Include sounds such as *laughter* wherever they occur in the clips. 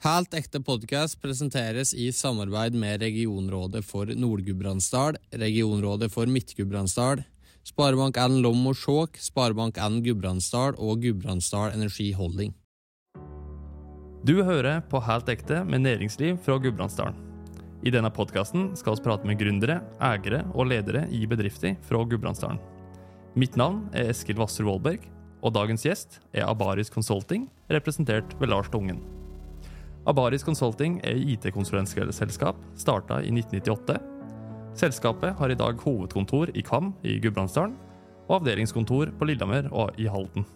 Helt ekte podkast presenteres i samarbeid med Regionrådet for Nord-Gudbrandsdal, Regionrådet for Midt-Gudbrandsdal, Sparebank1 Lom og Skjåk, Sparebank1 Gudbrandsdal og Gudbrandsdal Energi Holding. Du hører på Helt ekte med næringsliv fra Gudbrandsdalen. I denne podkasten skal vi prate med gründere, eiere og ledere i bedrifter fra Gudbrandsdalen. Mitt navn er Eskil Wasser Wollberg, og dagens gjest er Abaris Consulting, representert ved Lars Tungen. Abaris Consulting er IT-konsulentselskap starta i 1998. Selskapet har i dag hovedkontor i Kvam i Gudbrandsdalen og avdelingskontor på Lillehammer og i Halden.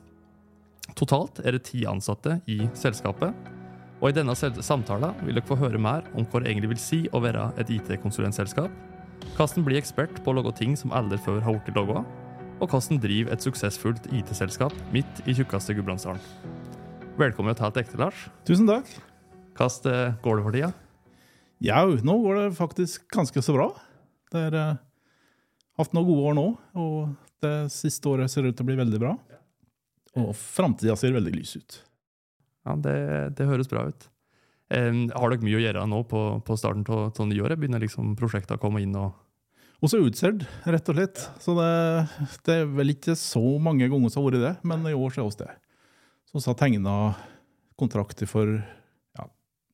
Totalt er det ti ansatte i selskapet, og i denne samtalen vil dere få høre mer om hva det egentlig vil si å være et IT-konsulentselskap, hvordan bli ekspert på å lage ting som aldri før har blitt laga, og hvordan drive et suksessfullt IT-selskap midt i tjukkeste Gudbrandsdalen. Velkommen til Helt ekte, Lars. Tusen takk. Hvordan går det for tida? Jau, nå går det faktisk ganske så bra. Det har uh, hatt noen gode år nå, og det siste året ser ut til å bli veldig bra. Og framtida ser veldig lys ut. Ja, det, det høres bra ut. Um, har dere mye å gjøre nå på, på starten av nyåret? Begynner liksom prosjektene å komme inn? og og så utsolgt, rett og slett. Så det, det, er vel ikke så mange ganger som har vært det, men i år så er vi det. Så vi har tegna kontrakter for ja,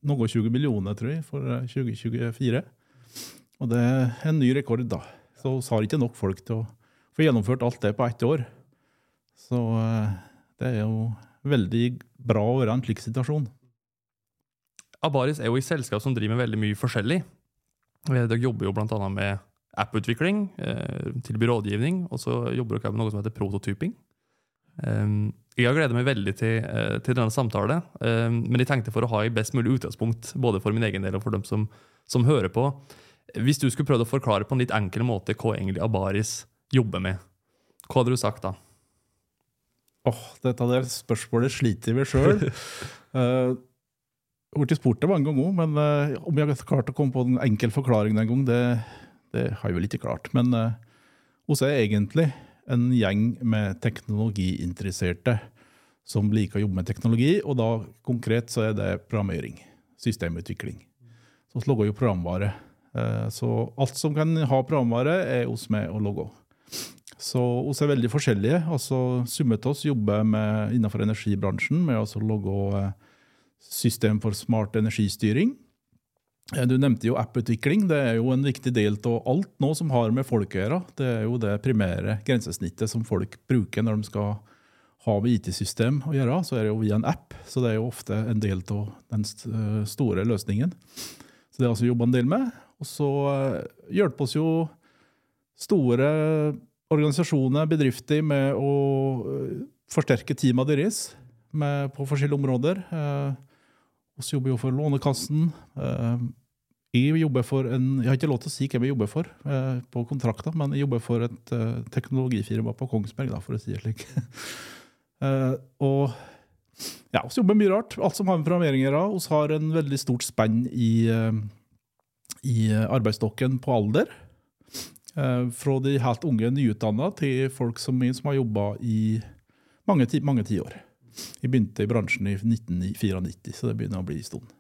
noe 20 millioner, tror jeg, for 2024. Og det er en ny rekord, da. Så vi har ikke nok folk til å få gjennomført alt det på ett år. Så eh, det er jo veldig bra å være i en slik situasjon. Abaris er jo i selskap som driver med veldig mye forskjellig. Dere jobber jo bl.a. med apputvikling, eh, tilbyr rådgivning, og så jobber dere med noe som heter prototyping. Um, jeg har gledet meg veldig til, uh, til denne samtalen, um, men jeg tenkte for å ha i best mulig utgangspunkt, både for min egen del og for dem som, som hører på Hvis du skulle prøvd å forklare på en litt enkel måte hva egentlig Abaris jobber med, hva hadde du sagt da? Åh, oh, Dette der spørsmålet sliter vi sjøl. uh, blitt spurt det mange ganger, men uh, om jeg har klart å komme på en enkel forklaring den gang, det det har jeg vel ikke klart. Men uh, hos er egentlig en gjeng med teknologiinteresserte som liker å jobbe med teknologi, og da konkret så er det programmering. Systemutvikling. Så vi lager jo programvare. Uh, så alt som kan ha programvare, er oss med å logge. Så oss er veldig forskjellige. altså Summet oss jobber med, innenfor energibransjen med å lage uh, system for smart energistyring. Du nevnte jo apputvikling. Det er jo en viktig del av alt nå som har med folk å gjøre. Det er jo det primære grensesnittet som folk bruker når de skal ha med IT-system å gjøre. Så er det jo via en app, så det er jo ofte en del av den store løsningen. Så det har vi jobba en del med. Og så eh, hjelper oss jo store organisasjoner, bedrifter, med å eh, forsterke teamene deres på forskjellige områder. Vi eh, jobber jo for Lånekassen. Jeg jobber for en, jeg har ikke lov til å si hvem jeg jobber for eh, på kontrakta, men jeg jobber for et eh, teknologifirma på Kongsberg, for å si det slik. *laughs* eh, og ja, vi jobber mye rart. Alt som har med programmering å gjøre. Vi har en veldig stort spenn i, eh, i arbeidsstokken på alder. Eh, fra de helt unge nyutdanna til folk som, som har jobba i mange, mange tiår. Jeg begynte i bransjen i 1994, så det begynner å bli en stund.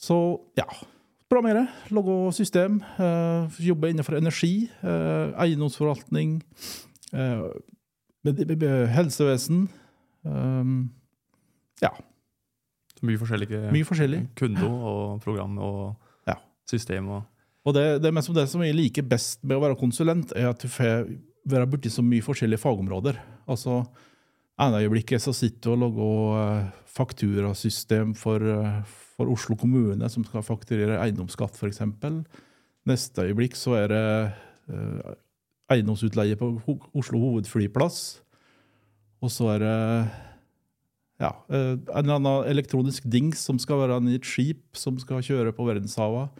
Så ja. Bra med det. lage system, eh, jobbe innenfor energi, eh, eiendomsforvaltning, eh, helsevesen. Ja. Mye forskjellige Mye forskjellig. kunder og program og ja. system. Og, og det, det, det, som jeg liker best med å være konsulent, er at du får være borti så mye forskjellige fagområder. Altså, øyeblikket så sitter du og lager eh, fakturasystem for, for Oslo kommune, som skal fakturere eiendomsskatt, f.eks. Neste øyeblikk så er det uh, eiendomsutleie på Oslo hovedflyplass. Og så er det ja, en eller annen elektronisk dings som skal være i et skip som skal kjøre på verdenshavet.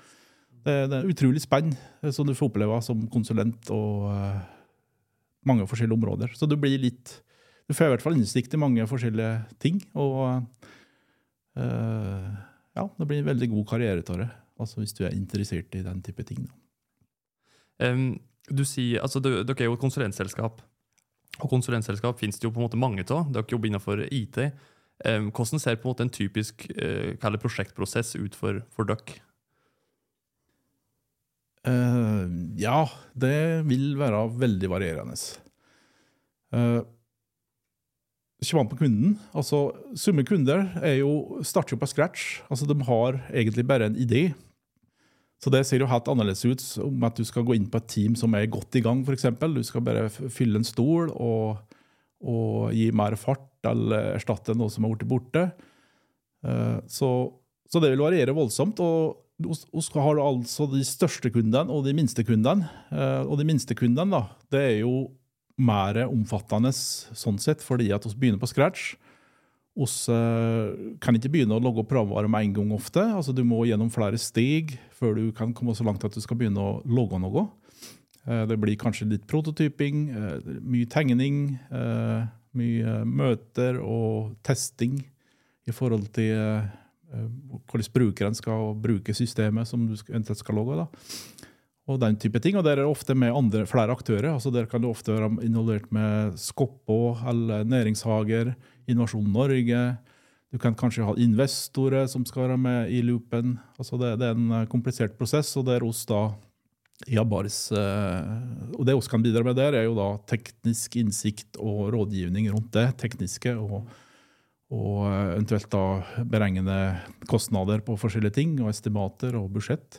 Det, er utrolig spenn eh, som du får oppleve som konsulent og mange forskjellige områder. Så du blir litt Du får i hvert fall innsikt i mange forskjellige ting. og ja, det blir en veldig god karriere av det. Altså hvis du er interessert i den type ting. Um, du sier, altså Dere er jo et konsulentselskap. Og konsulentselskap finnes det jo på en måte mange av. Dere jobber innenfor IT. Um, hvordan ser på en måte en typisk uh, prosjektprosess ut for, for dere? Uh, ja, det vil være veldig varierende. Uh, Kommer an på kunden. Altså, Summe kunder er jo, starter jo på scratch. Altså, De har egentlig bare en idé. Så det ser jo helt annerledes ut om at du skal gå inn på et team som er godt i gang. Eksempel. du skal bare fylle en stol og, og gi mer fart eller erstatte noe som er blitt borte. Uh, så, så, det vil variere voldsomt. og vi har altså de største kundene og de minste kundene. Uh, og de minste kundene da, det er jo mer omfattende sånn sett, fordi at vi begynner på scratch. Vi uh, kan ikke begynne å logge programvare med en gang ofte. altså Du må gjennom flere steg før du kan komme så langt at du skal begynne å logge noe. Uh, det blir kanskje litt prototyping, uh, mye tegning, mye møter og testing i forhold til hvordan brukeren skal bruke systemet som du eventuelt skal logge. Og den type ting. Og der er det ofte med andre, flere aktører. altså Der kan du ofte være involvert med Skoppo eller næringshager, Innovasjon Norge. Du kan kanskje ha investorer som skal være med i loopen. altså Det, det er en eh, komplisert prosess, og der oss da Jabbaris, eh, og Det vi kan bidra med der, er jo da teknisk innsikt og rådgivning rundt det tekniske. og og eh, eventuelt da beregne kostnader på forskjellige ting, og estimater og budsjett.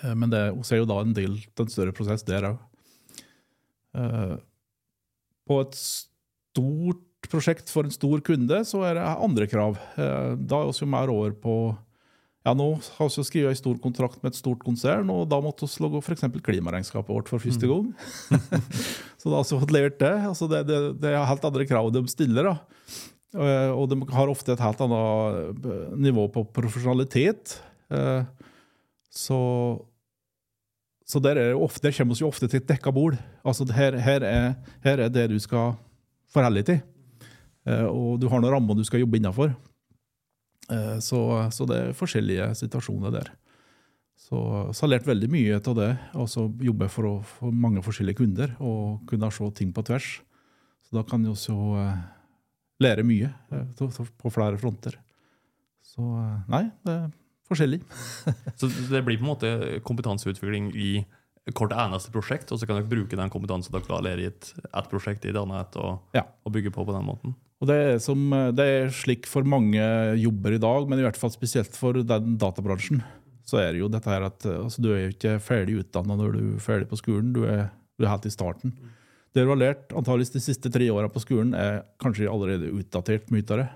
Eh, men det er jo da en del av en større prosess der òg. Eh, på et stort prosjekt for en stor kunde så er det andre krav. Eh, da er vi jo mer over på ja, Nå har vi skrevet en stor kontrakt med et stort konsern, og da måtte vi lage f.eks. klimaregnskapet vårt for første mm. gang. *laughs* så da har vi fått levert det. Altså det, det, det, er helt andre krav de stiller. da. Og de har ofte et helt annet nivå på profesjonalitet. Så, så der, ofte, der, kommer vi jo ofte til et dekka bord. Altså her, her, er, her, er, det du skal forholde deg til. Eh, og du har noen rammer du skal jobbe innafor. Eh, så, så, det er forskjellige situasjoner der. Så jeg har lært veldig mye av det. Altså jobbe for, for mange forskjellige kunder og kunne se ting på tvers. Så da kan vi også eh, lære mye på flere fronter. Så nei, det er forskjellig. *laughs* så det blir på en måte kompetanseutvikling i kort eneste prosjekt, og så kan dere bruke den kompetansen dere lærer i et, et prosjekt i et annet, og, ja. og, bygge på på den måten. Og det er, som, det er, slik for mange jobber i dag, men i hvert fall spesielt for den databransjen. Så er det jo dette her at altså, du er jo ikke ferdig utdanna når du er ferdig på skolen. Du er, du er helt i starten. Det du har lært antageligvis de siste tre åra på skolen, er kanskje allerede utdatert, mye av det.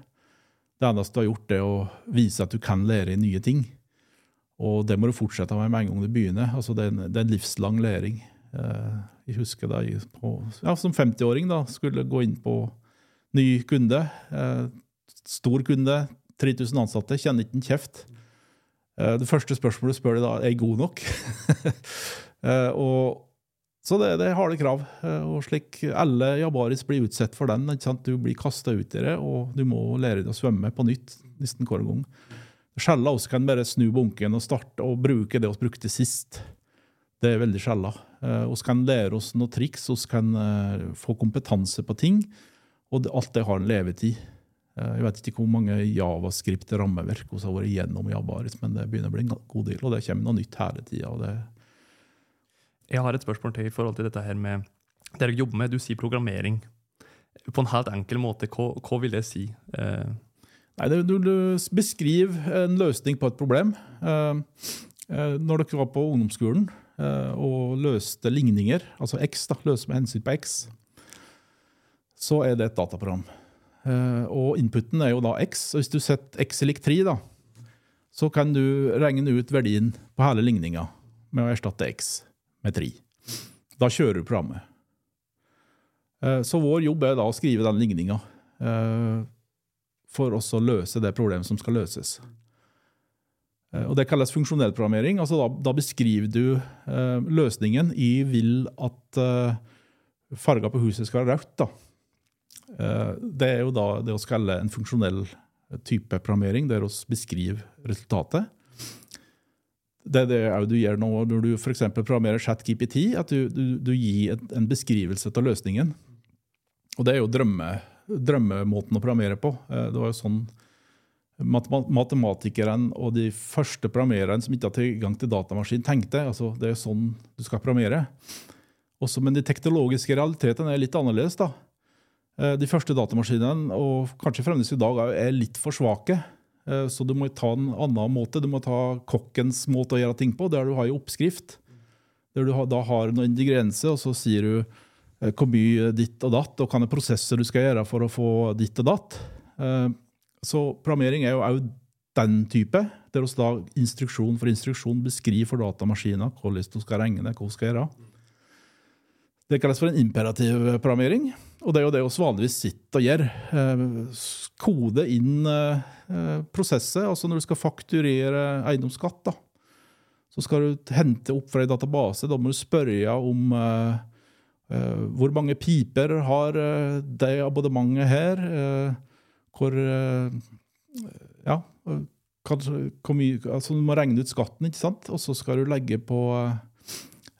Det eneste du har gjort, er å vise at du kan lære nye ting. Og det må du fortsette med med en gang du begynner. Altså det, er en, det er en livslang læring. Eh, jeg husker da jeg på, ja, som 50-åring da, skulle gå inn på ny kunde. Eh, stor kunde, 3000 ansatte, kjenner ikke en kjeft. Eh, det første spørsmålet spør de da er jeg god nok. *laughs* og så det, det er harde krav. Eh, og slik Alle jabaris blir utsatt for den. Du blir kasta ut i det, og du må lære deg å svømme på nytt nesten hver gang. Skjella også kan bare snu bunken og starte og bruke det vi brukte sist. Det er veldig skjella. Vi eh, kan lære oss noen triks, vi kan eh, få kompetanse på ting. Og alt det har en levetid. Jeg vet ikke hvor mange javascript-rammeverk vi har vært igjennom i Jabaris, men det begynner å bli en god del, og det kommer noe nytt hele tida. Jeg har et spørsmål til i forhold til dette her med det dere jobber med. Du sier programmering. På en helt enkel måte, hva, hva vil det si? Eh. Nei, det, du, du, beskriver en løsning på et problem. Eh, eh, når dere var på ungdomsskolen eh, og løste ligninger, altså X, da, løse med hensyn på X, så er det et dataprogram. Eh, og inputen er jo da X. og Hvis du setter X i lik 3, da, så kan du regne ut verdien på hele ligninga med å erstatte X med tri. Da kjører du programmet. Eh, så vår jobb er da å skrive den ligninga eh, for å løse det problemet som skal løses. Eh, og Det kalles funksjonell programmering. Altså da, da, beskriver du løsningen. i vil at farga på huset skal være rødt. Det er jo da det vi kaller en funksjonell type programmering, der vi beskriver resultatet det er det du gjør nå når du f.eks. programmerer ChatGPT, at du, du, du gir en beskrivelse av løsningen. Og det er jo drømme, drømmemåten å programmere på. Eh, det var jo sånn matematikerne og de første programmererne som ikke hadde tilgang til datamaskin, tenkte. altså Det er sånn du skal programmere. Også, men de teknologiske realitetene er litt annerledes. da. Eh, de første datamaskinene, og kanskje fremdeles i dag, er litt for svake. Eh, så du må ta en annen måte. Du må ta kokkens måte å gjøre ting på, der du har en oppskrift. Der du da har noen ingredienser, og så sier du eh, hvor mye ditt og datt, og er prosesser du skal gjøre for å få ditt og datt. Så programmering er jo òg den type, der vi da instruksjon for instruksjon beskriver for datamaskiner hvordan du skal regne, hva du skal gjøre. Det kalles for en imperativ programmering. Og det er jo det vi vanligvis sitter og gjør. Eh, kode inn eh, prosesser. Altså når du skal fakturere eiendomsskatt, da, så skal du hente opp fra en database. Da må du spørre om uh, hvor mange piper har det abonnementet her. hvor Ja. Kanskje, hvor mye, altså du må regne ut skatten, ikke sant? og så skal du legge på eh,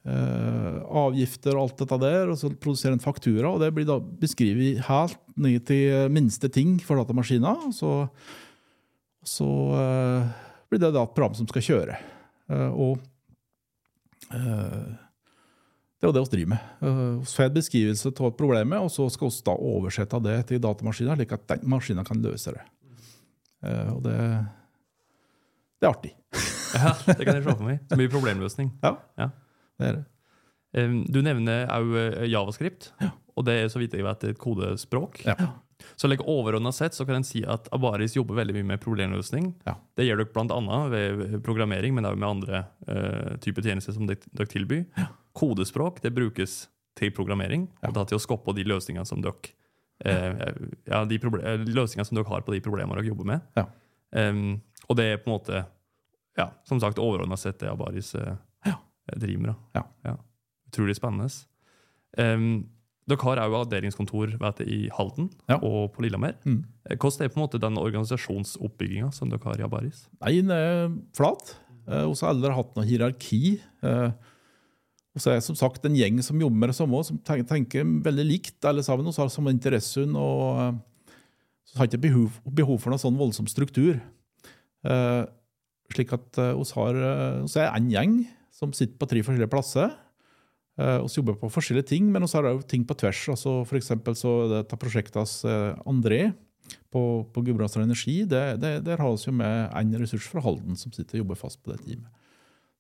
avgifter og alt dette der, og så produserer en faktura. og Det blir da beskrevet helt ned til minste ting for datamaskiner. Og så, så eh, blir det da et program som skal kjøre. Eh, og eh, det er jo det vi driver med. Vi eh, får en beskrivelse av problemet, og så skal vi da oversette det til datamaskiner, slik at den maskinen kan løse det. Eh, og det, det er artig. ja, det kan jeg se for meg. Mye problemløsning. Ja. ja. Det er det. Du nevner òg eh, javascript, ja. og det er så vidt jeg vet et kodespråk. Ja. Så like, overordna sett så kan en si at Abaris jobber veldig mye med problemløsning. Ja. Det gjør dere bl.a. ved programmering, men også med andre uh, typer tjenester som dere, dere tilbyr. Ja. Kodespråk det brukes til programmering, og da til å skoppe de løsningene som dere uh, ja, de løsningene som dere har på de problemene dere jobber med. Um, og det er på en måte, ja, som sagt, overordna sett det Abaris uh, driver med. Ja. ja. Utrolig spennende. Um, dere har òg avdelingskontor vet du, i Halden ja. og på Lillehammer. Mm. Eh, hvordan er på en måte den organisasjonsoppbygginga som dere har i Abaris? Nei, Den er flat. Eh, og så har aldri hatt noe hierarki. Eh, og så er jeg som sagt en gjeng som jobber med det samme, som tenker veldig likt, alle sammen. Og har samme interesse og så har ikke behov, behov for noen sånn voldsom struktur. Slik at vi har er en gjeng som sitter på tre forskjellige plasser. Vi jobber på forskjellige ting, men vi har jo ting på tvers. altså for så dette prosjektet uh, André på, på Gudbrandsdal Energi. Det, det, der har vi med en ressurs fra Halden som sitter og jobber fast på det teamet.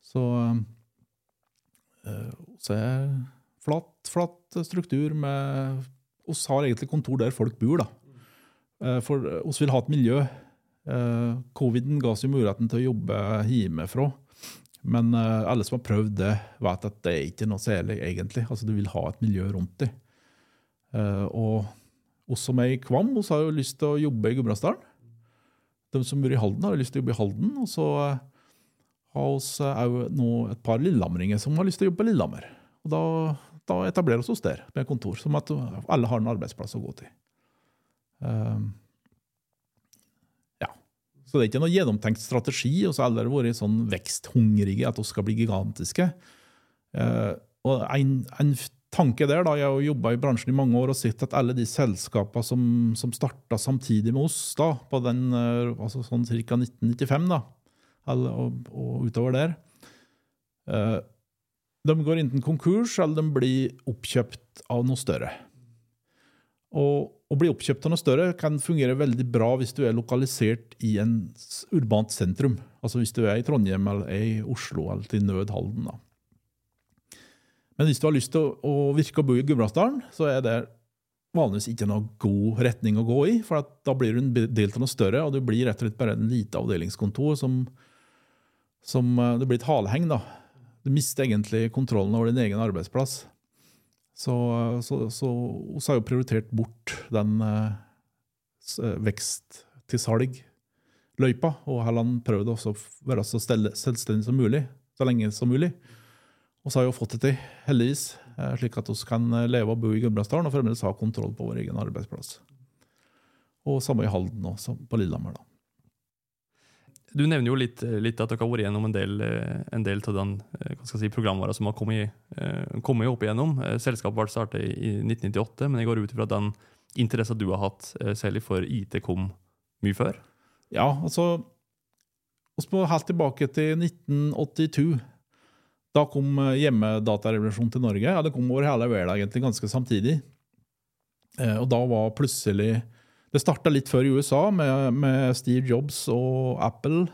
Så uh, så er flatt, flatt struktur med Vi har egentlig kontor der folk bor, da. For vi vil ha et miljø. Coviden ga oss jo muligheten til å jobbe hjemmefra. Men uh, alle som har prøvd det, vet at det er ikke noe særlig, egentlig. Altså, Du vil ha et miljø rundt deg. Uh, og oss som er i Kvam, oss har jo lyst til å jobbe i Gudbrandsdalen. De som bor i Halden, har lyst til å jobbe i Halden. Og så uh, har vi òg nå et par lillamringer som har lyst til å jobbe på Lillehammer. Og da, da etablerer vi oss der med kontor, som at alle har en arbeidsplass å gå til. Uh, så det er ikke noe gjennomtenkt strategi. Og så har alle vært sånn veksthungrige at vi skal bli gigantiske. Uh, og en, en, tanke der, da, Jeg har jobba i bransjen i mange år og sett at alle de selskapene som, som starta samtidig med oss da, på den, uh, altså sånn ca. 1995 da, og, og, utover der uh, De går enten konkurs eller de blir oppkjøpt av noe større. Og å bli oppkjøpt av noe større kan fungere veldig bra hvis du er lokalisert i en urbant sentrum. Altså hvis du er i Trondheim eller er i Oslo eller til nød Halden. Men hvis du har lyst til å, virke og bo i Gudbrandsdalen, så er det vanligvis ikke noe god retning å gå i. For da blir du en del av noe større, og du blir rett og slett bare en lite avdelingskontor som, som eh, Det blir et haleheng. da. Du mister egentlig kontrollen over din egen arbeidsplass. Så, så, så vi har jo prioritert bort den eh, eh vekst til salg-løypa, og heller prøvd å være så selvstendig som mulig, så lenge som mulig. Og så har vi fått det til, heldigvis, eh, slik at vi kan leve og bo i Gudbrandsdalen og fremdeles ha kontroll på vår egen arbeidsplass. Og samme i Halden og på Lillehammer. da. Du nevner jo litt, litt, at dere har vært gjennom en del, eh, en del av den eh, si, programvara som har kommet, eh, kommet, opp igjennom. Selskapet ble startet i 1998, men jeg går ut ifra den interessen du har hatt, særlig for IT, kom mye før? Ja, altså Vi må helt tilbake til 1982. Da kom hjemmedatarevolusjonen til Norge. Ja, Det kom over hele verden egentlig ganske samtidig. Og da var plutselig Det starta litt før i USA, med, med Steve Jobs og Apple.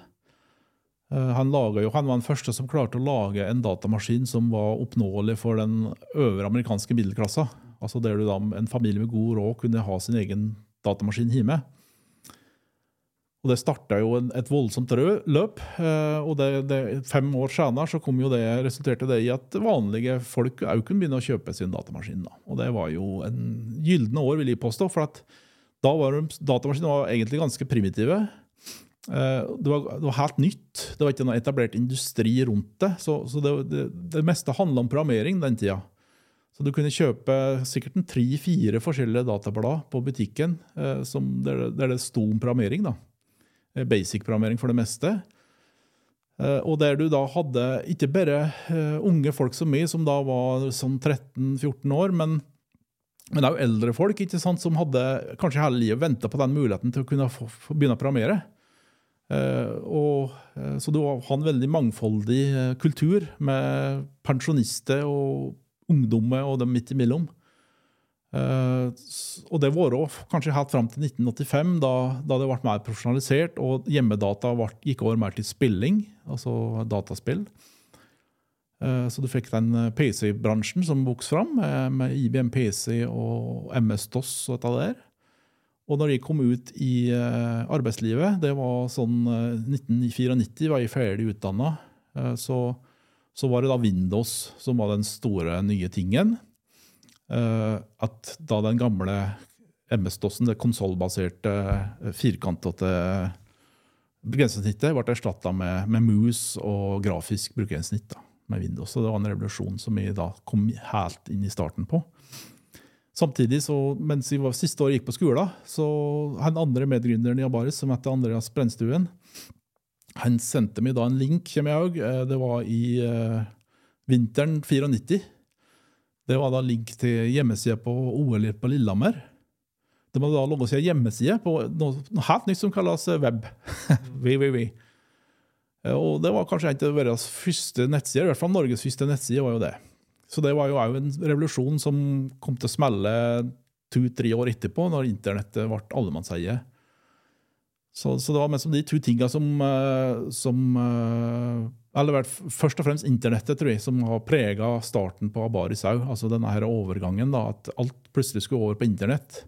Eh, han, laget han var den første som klarte å lage en datamaskin som var oppnåelig for den øvre amerikanske middelklassa. Altså der du da, En familie med god råd kunne ha sin egen datamaskin hjemme. Og Det starta jo et voldsomt løp. eh, og det, det, Fem år senere så kom jo det, resulterte det i at vanlige folk òg kunne begynne å kjøpe sin datamaskin. Da. Og Det var jo en gylne år, vil jeg påstå. for at da var de, Datamaskinene var egentlig ganske primitive. Eh, Det var, det var helt nytt. Det var ikke noe etablert industri rundt det. Så, så det, det, det meste handla om programmering den tida. Så du kunne kjøpe sikkert en tre-fire forskjellige datablad på butikken eh, som, der, der det sto om programmering. da. Eh, Basic-programmering for det meste. Og der du da hadde ikke bare unge folk som meg, som da var sånn 13-14 år, men men det er jo eldre folk ikke sant, som hadde kanskje hele livet venta på den muligheten til å kunne få, få begynne å programmere. Uh, og, uh, så du har en veldig mangfoldig uh, kultur med pensjonister og ungdommer og dem midt imellom. Og det var også kanskje helt fram til 1985, da, da det ble mer profesjonalisert og hjemmedata ble, gikk over mer til spilling, altså dataspill. Eh, Så du fikk den eh, PC-bransjen som vokste fram, eh, med IBM PC og MS-DOS og dette der. Og når jeg kom ut i arbeidslivet, det var sånn eh, 1994, var jeg ferdig utdanna, så, så var det da Windows som var den store nye tingen. At da den gamle MS-DOS-en, det konsollbaserte, firkantete begrensningssnittet, ble erstatta med, med mus og grafisk brukergrensesnitt med Windows. Så det var en revolusjon som vi da kom helt inn i starten på. Samtidig, så, mens vi var siste året gikk på skolen, så han andre medgründeren i Abaris, som heter Andreas Brennstuen, han sendte meg da en link, kommer jeg òg. Det var i eh, vinteren 94. Det var da link til hjemmesida på OL på Lillehammer. De hadde da laga seg hjemmeside på noe, helt nytt som kalles web. *laughs* www. Eh, Og det var kanskje en av verdens første nettsider, i hvert fall Norges første nettside. var jo det. Så det var jo òg en revolusjon som kom til å smelle to-tre år etterpå, når internettet ble allemannseie. Så, så det var mest de to tinga som, eh, som eh, Eller først og fremst internettet, tror jeg, som har prega starten på Abaris òg. Altså denne her overgangen, da, at alt plutselig skulle over på internett.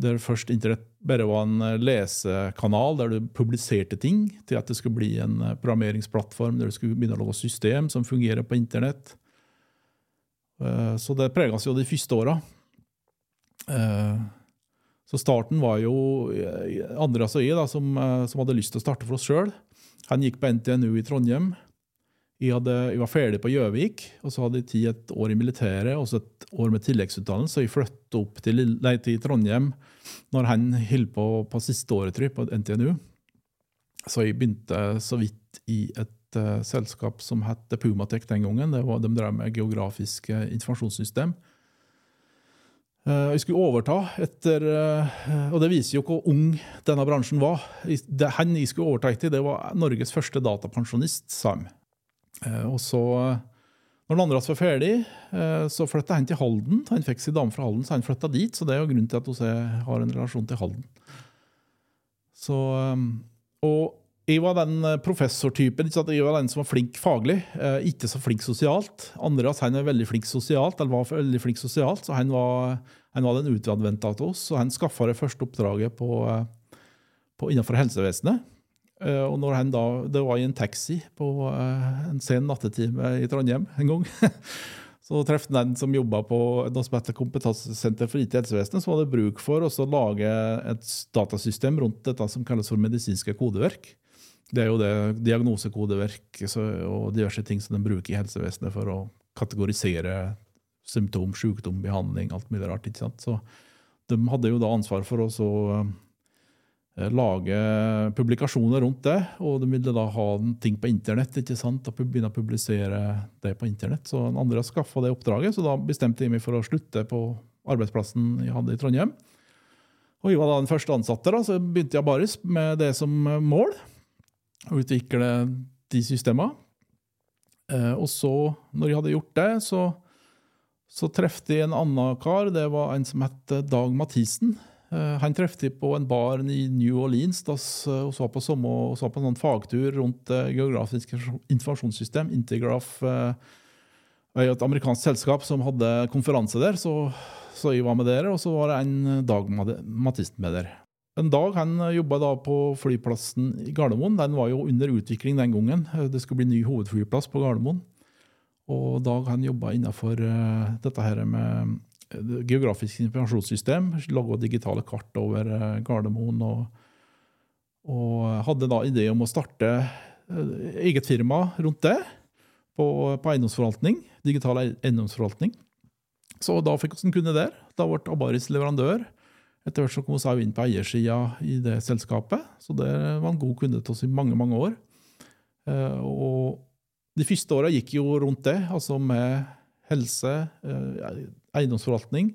Der først internett bare var en eh, lesekanal der du publiserte ting, til at det skulle bli en eh, programmeringsplattform der du skulle begynne å lage system som fungerer på internett. Eh, Så det prega oss jo de første åra. Så starten var jo andre og jeg, da, som, som hadde lyst til å starte for oss sjøl. Han gikk på NTNU i Trondheim. Jeg, hadde, jeg var ferdig på Gjøvik, og så hadde jeg tid et år i militæret og så et år med tilleggsutdannelse. Jeg flyttet opp til, nei, til Trondheim når han holdt på på siste året på NTNU. Så jeg begynte så vidt i et uh, selskap som het Pumatek den gangen. Det var, de drev med geografisk eh, informasjonssystem. Eh, jeg skulle overta etter eh, Og det viser jo hvor ung denne bransjen var. Det, han jeg skulle overta etter, det var Norges første datapensjonist, sa han. Eh, Og så, når andre var ferdig, eh, så flytta han til Halden. Han fikk sin dame fra Halden, så han flytta dit. Så det er jo grunnen til at jeg har en relasjon til Halden. Så, eh, og jeg var den professortypen. Jeg var den som var flink faglig, ikke så flink sosialt. Andreas han er veldig flink sosialt, eller var veldig flink sosialt, så han var, han var den utadvendte av oss. Så han skaffa det første oppdraget på, innenfor helsevesenet. Eh, Og når han da, Det var i en taxi på eh, en sen nattetime i Trondheim en gang. *laughs* Så traff han en som jobba på noe som heter Kompetansesenter for IT helsevesenet, som hadde bruk for å lage et datasystem rundt dette som kalles for medisinske kodeverk. Det er jo det diagnosekodeverk og diverse ting som de bruker i helsevesenet for å kategorisere symptom, sykdom, behandling, alt mulig rart. ikke sant? Så de hadde jo da ansvar for å eh, lage publikasjoner rundt det, og de ville da ha ting på internett, ikke sant, og begynne å publisere det på internett. Så Andreas skaffa det oppdraget, så da bestemte jeg meg for å slutte på arbeidsplassen jeg hadde i Trondheim, Og jeg var da den første ansatte, da, så begynte jeg bare med det som mål. Å utvikle de systemene. Eh, og så, når jeg hadde gjort det, så, så trefte jeg en annen kar. Det var en som het Dag Mathisen. Eh, han traff jeg på en bar i New Orleans vi var på, sommer, var på en sånn fagtur rundt eh, geografisk informasjonssystem. Intergraph eh, et amerikansk selskap som hadde konferanse der. så så jeg var med der, og så var det en Dag Mathisen med der. En Dag han jobba da på flyplassen i Gardermoen. Den var jo under utvikling den gangen. Det skulle bli ny hovedflyplass på Gardermoen. Og Dag han jobba innafor dette her med geografisk informasjonssystem. Laga digitale kart over uh, Gardermoen. Og, og, hadde da idé om å starte eget firma rundt det. På, på eiendomsforvaltning. Digital eiendomsforvaltning. Så da fikk vi en kunde der. Da ble Abaris leverandør. Etter hvert så kom vi inn på eiersida i det selskapet, så det var en god kunde til oss i mange mange år. Eh, og de første åra gikk jo rundt det, altså med helse, eh, eiendomsforvaltning.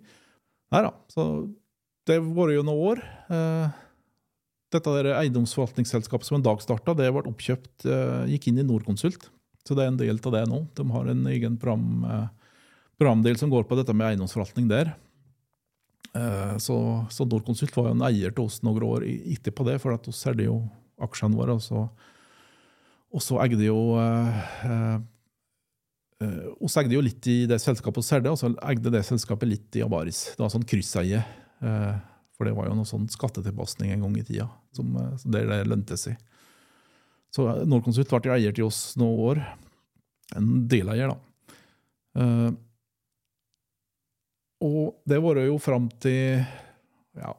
Nei da, så det var jo noen år. Eh, dette der eiendomsforvaltningsselskapet som en dag starta, det ble oppkjøpt, gikk inn i Norconsult. Så det er en del av det nå. De har en egen program programdel som går på dette med eiendomsforvaltning der. Eh, så, så Norconsult var jo en eier til oss noen år etterpå det, for at vi solgte jo aksjene våre. Og så, og eide jo eh, eh, oss eide jo litt i det selskapet vi solgte, og så eide det selskapet litt i Avaris. Det var sånn krysseie. Eh, for det var jo noe sånn skattetilpasning en gang i tida, som, eh, der det lønte seg. Så Norconsult ble eier til oss noen år. En deleier, da. Eh, og det var jo fram til ja,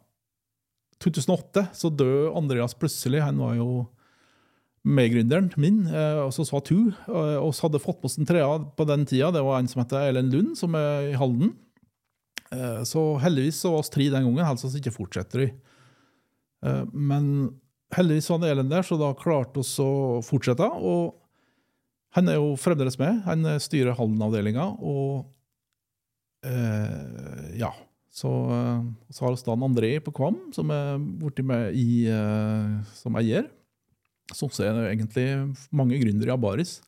2008 så døde Andreas plutselig. Han var jo medgründeren min, altså og så sa to. Hadde fått på oss en trea på den tida. Det var en som heter Elen Lund, som er i Halden. Eh, så heldigvis så var oss tre den gangen, helst så ikke fortsetter vi. Eh, men heldigvis var det Elen der, så da klarte vi å fortsette. Og han er jo fremdeles med. Han styrer Halden-avdelinga. og ja. Så, så har vi da André på Kvam, som er borti med i, som eier. Så er det egentlig mange gründere i Abaris.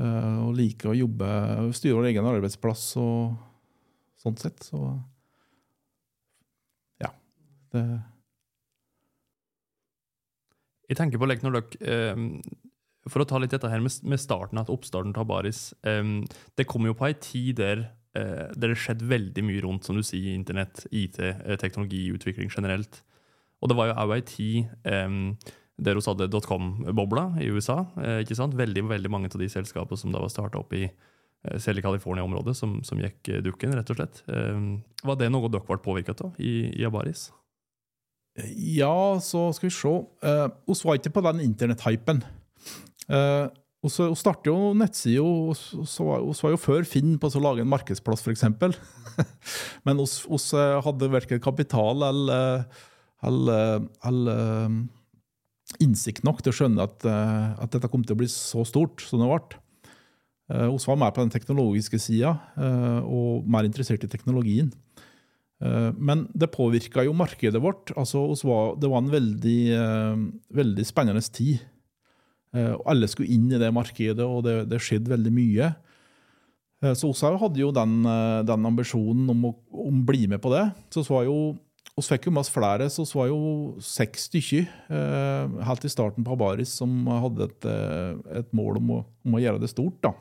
og liker å jobbe, styre egen arbeidsplass og sånn sett. Så ja. Det Jeg tenker på like, når dere For å ta litt dette her med, med starten at oppstarten til Abaris. det kom jo på ei tid der eh, det skjedde veldig mye rundt som du sier, internett, IT, eh, teknologiutvikling generelt. Og det var jo òg ei tid eh, der vi hadde dotcom-bobla i USA. Eh, ikke sant? Veldig, veldig mange av de selskapene som da var starta opp i eh, selv i California-området, som, som, gikk eh, dukken, rett og slett. var det noe dere ble påvirket av i, i Abaris? Ja, så skal vi se. Uh, oss var ikke på den internetthypen. Uh, så startet jo nettsida, så var jo før Finn på å lage en markedsplass, f.eks. *laughs* Men vi hadde verken kapital eller, eller, eller, innsikt nok til å skjønne at, eh, at, dette kom til å bli så stort som det ble. Vi var mer på den teknologiske sida og mer interessert i teknologien. Men det påvirka jo markedet vårt. Altså, det var en veldig, veldig spennende tid. Eh, og alle skulle inn i det markedet, og det, det skjedde veldig mye. Eh, så vi hadde jo den, eh, den ambisjonen om å om bli med på det. Så vi var jo vi fikk jo masse flere, så vi var jo seks stykker helt i starten på Habaris som hadde et, et mål om å, om å, gjøre det stort. da.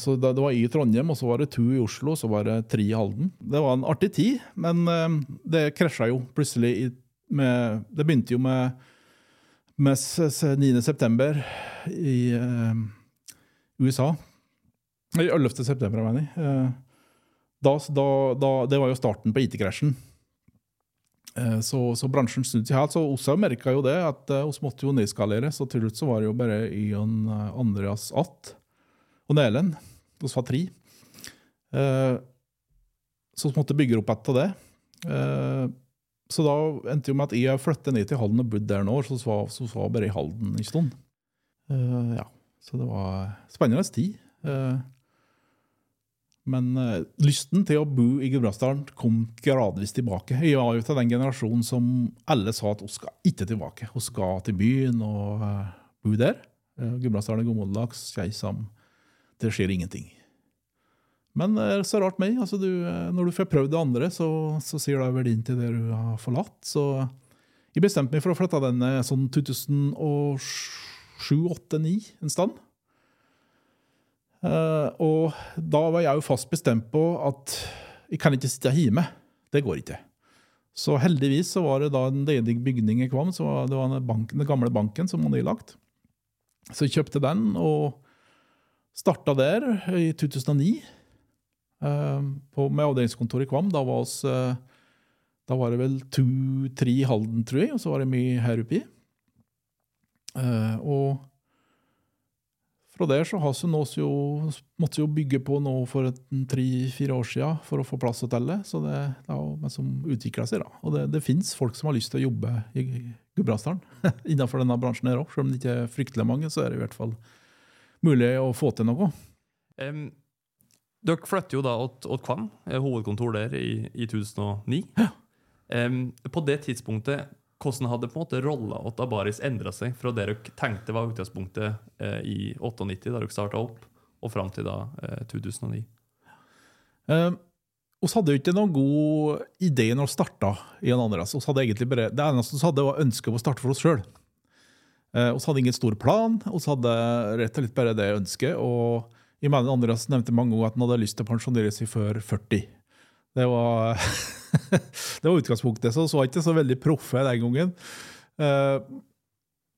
Så det, var i Trondheim, og så var det to i Oslo, og så var det tre i Halden. Det var en artig tid, men det krasja jo plutselig med Det begynte jo med med 9.9. i USA. 11. september, jeg mener. Uh, da, da, da, det var jo starten på IT-krasjen. Uh, så, så, bransjen snudde seg helt. Så vi merka jo det, at vi uh, måtte jo nedskalere. Så til slutt så var det jo bare Ion Andreas Att og Nelen. Vi var tre. så vi måtte bygge opp etter det. Så da endte jo med at jeg flyttet ned til Halden og bodde der nå, så var, så var bare i Halden en stund. Ja, Så det var spennende tid. Men uh, lysten til å bo i Gudbrandsdalen kom gradvis tilbake. Jeg var jo til den generasjonen som alle sa at vi skal ikke tilbake. Vi skal til byen og uh, bo der. Uh, Gudbrandsdalen er gammeldags, keisam. Det skjer ingenting. Men det er så rart meg. Altså du, når du får prøvd det andre, så, så sier det verdien til det du har forlatt. Så jeg bestemte meg for å flytte den eh, sånn 2007-2008-2009 en stand. Eh, og da var jeg jo fast bestemt på at jeg kan ikke sitte hjemme. Det går ikke. Så heldigvis så var det da en ledig bygning i Kvam. så Det var den, banken, den gamle banken som var nylagt. Så jeg kjøpte den og starta der i 2009. eh, på, med avdelingskontoret i Kvam. Da var, oss, eh, da var det vel to-tre i Halden, tror jeg, og så var det mye her oppe i. Og fra der så har vi jo, måtte jo bygge på nå for tre-fire år siden for å få plass til det. Så det, det har jo som utvikla seg. da. Og det, det fins folk som har lyst til å jobbe i Gudbrandsdalen *laughs* innenfor denne bransjen her òg. Selv om det ikke er fryktelig mange, så er det i hvert fall mulig å få til noe. Um, dere flytter jo da åt Kvam, hovedkontor der, i, i 2009. Em, på det tidspunktet, hvordan hadde på en måte rolla til Abaris endra seg fra det dere tenkte var utgangspunktet eh, i 98, da dere starta opp, og fram til da eh, 2009? Eh, hadde jo ikke noen god idé når vi starta i en andre. altså. hadde egentlig bare, det eneste vi hadde, var ønsket om å starte for oss sjøl. Vi hadde ingen stor plan, vi hadde rett og slett bare det ønsket. Og jeg mener Andreas nevnte mange ganger at han hadde lyst til å pensjonere seg før 40. Det var, *laughs* det var utgangspunktet. Så så ikke så veldig proffe den gangen. Eh,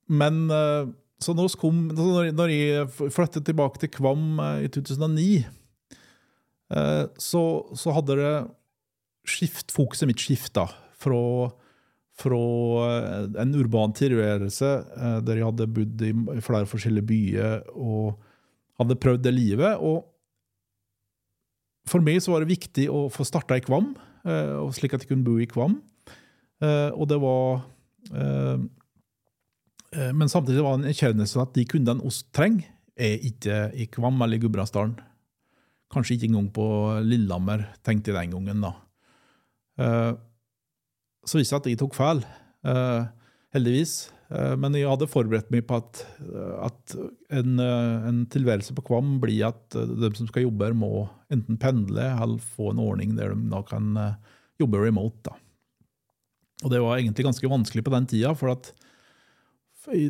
Men eh, så kom, når jeg flyttet tilbake til Kvam eh, i 2009 Eh, så, så hadde det skift, fokuset mitt skifta fra, fra en urban tilværelse der jeg hadde bodd i flere forskjellige byer og hadde prøvd det livet. Og for meg så var det viktig å få starta i Kvam, eh, slik at jeg kunne bo i Kvam. Eh, Og det var eh, Men samtidig var det en erkjennelse at de kundene oss trenger, er ikke i Kvam eller i Gudbrandsdalen. Kanskje ikke engang på Lillehammer, tenkte jeg den gangen. da. Så viste det at jeg tok feil, heldigvis. Eh, Men jeg hadde forberedt meg på at, at en, eh, en tilværelse på Kvam blir at eh, de som skal jobbe her, må enten pendle eller få en ordning der de da kan jobbe remote. da. Og det var egentlig ganske vanskelig på den tida, for at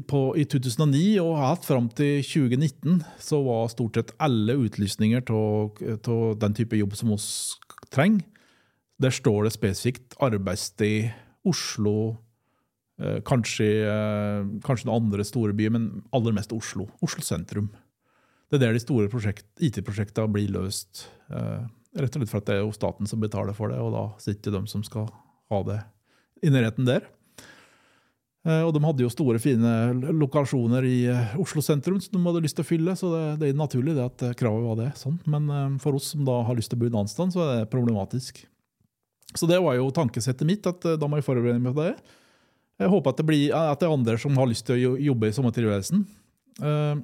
på, i 2009 og helt fram til 2019 så var stort sett alle utlysninger av den type jobb som oss trenger. Der står det spesifikt arbeidssted Oslo, kanskje, eh, kanskje noen andre store byer, men aller mest Oslo. Oslo sentrum. Det er der de store IT-prosjektene blir løst. Eh, rett og slett for at det er jo staten som betaler for det, og da sitter de som skal ha det i nærheten der. Eh, Og de hadde jo store, fine lokasjoner i eh, Oslo sentrum som de hadde lyst til å fylle, så det, er naturlig det at eh, kravet var det. sånn. Men eh, for oss som da har lyst til å bo en annen sted, så er det problematisk. Så det var jo tankesettet mitt, at eh, da må jeg forberede meg på det. Jeg håper at det, blir, at det er andre som har lyst til å jobbe i samme tilværelsen. Eh,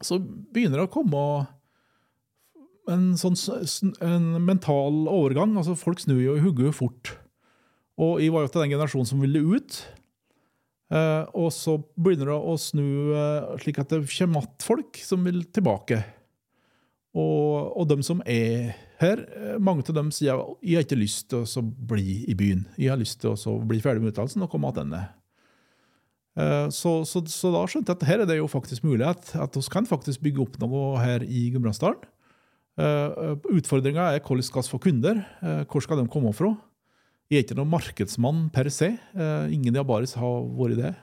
Så begynner det å komme en sånn en mental overgang. altså Folk snur jo i hodet fort. Og jeg var jo til den generasjonen som ville ut. Eh, og så begynner det å snu eh, slik at det kommer igjen folk som vil tilbake. Og, og de som er her, eh, mange av dem sier jeg har ikke lyst til å bli i byen. Jeg har lyst til å bli ferdig med utdannelsen og komme tilbake. Eh, Så, så, så da skjønte jeg at her er det jo faktisk mulighet. At vi kan faktisk bygge opp noe her i Gudbrandsdalen. Uh, Utfordringa er hvordan skal vi få kunder. Eh, hvor skal de komme fra? Jeg er ikke noen markedsmann per se. Eh, ingen i Abaris har vært det.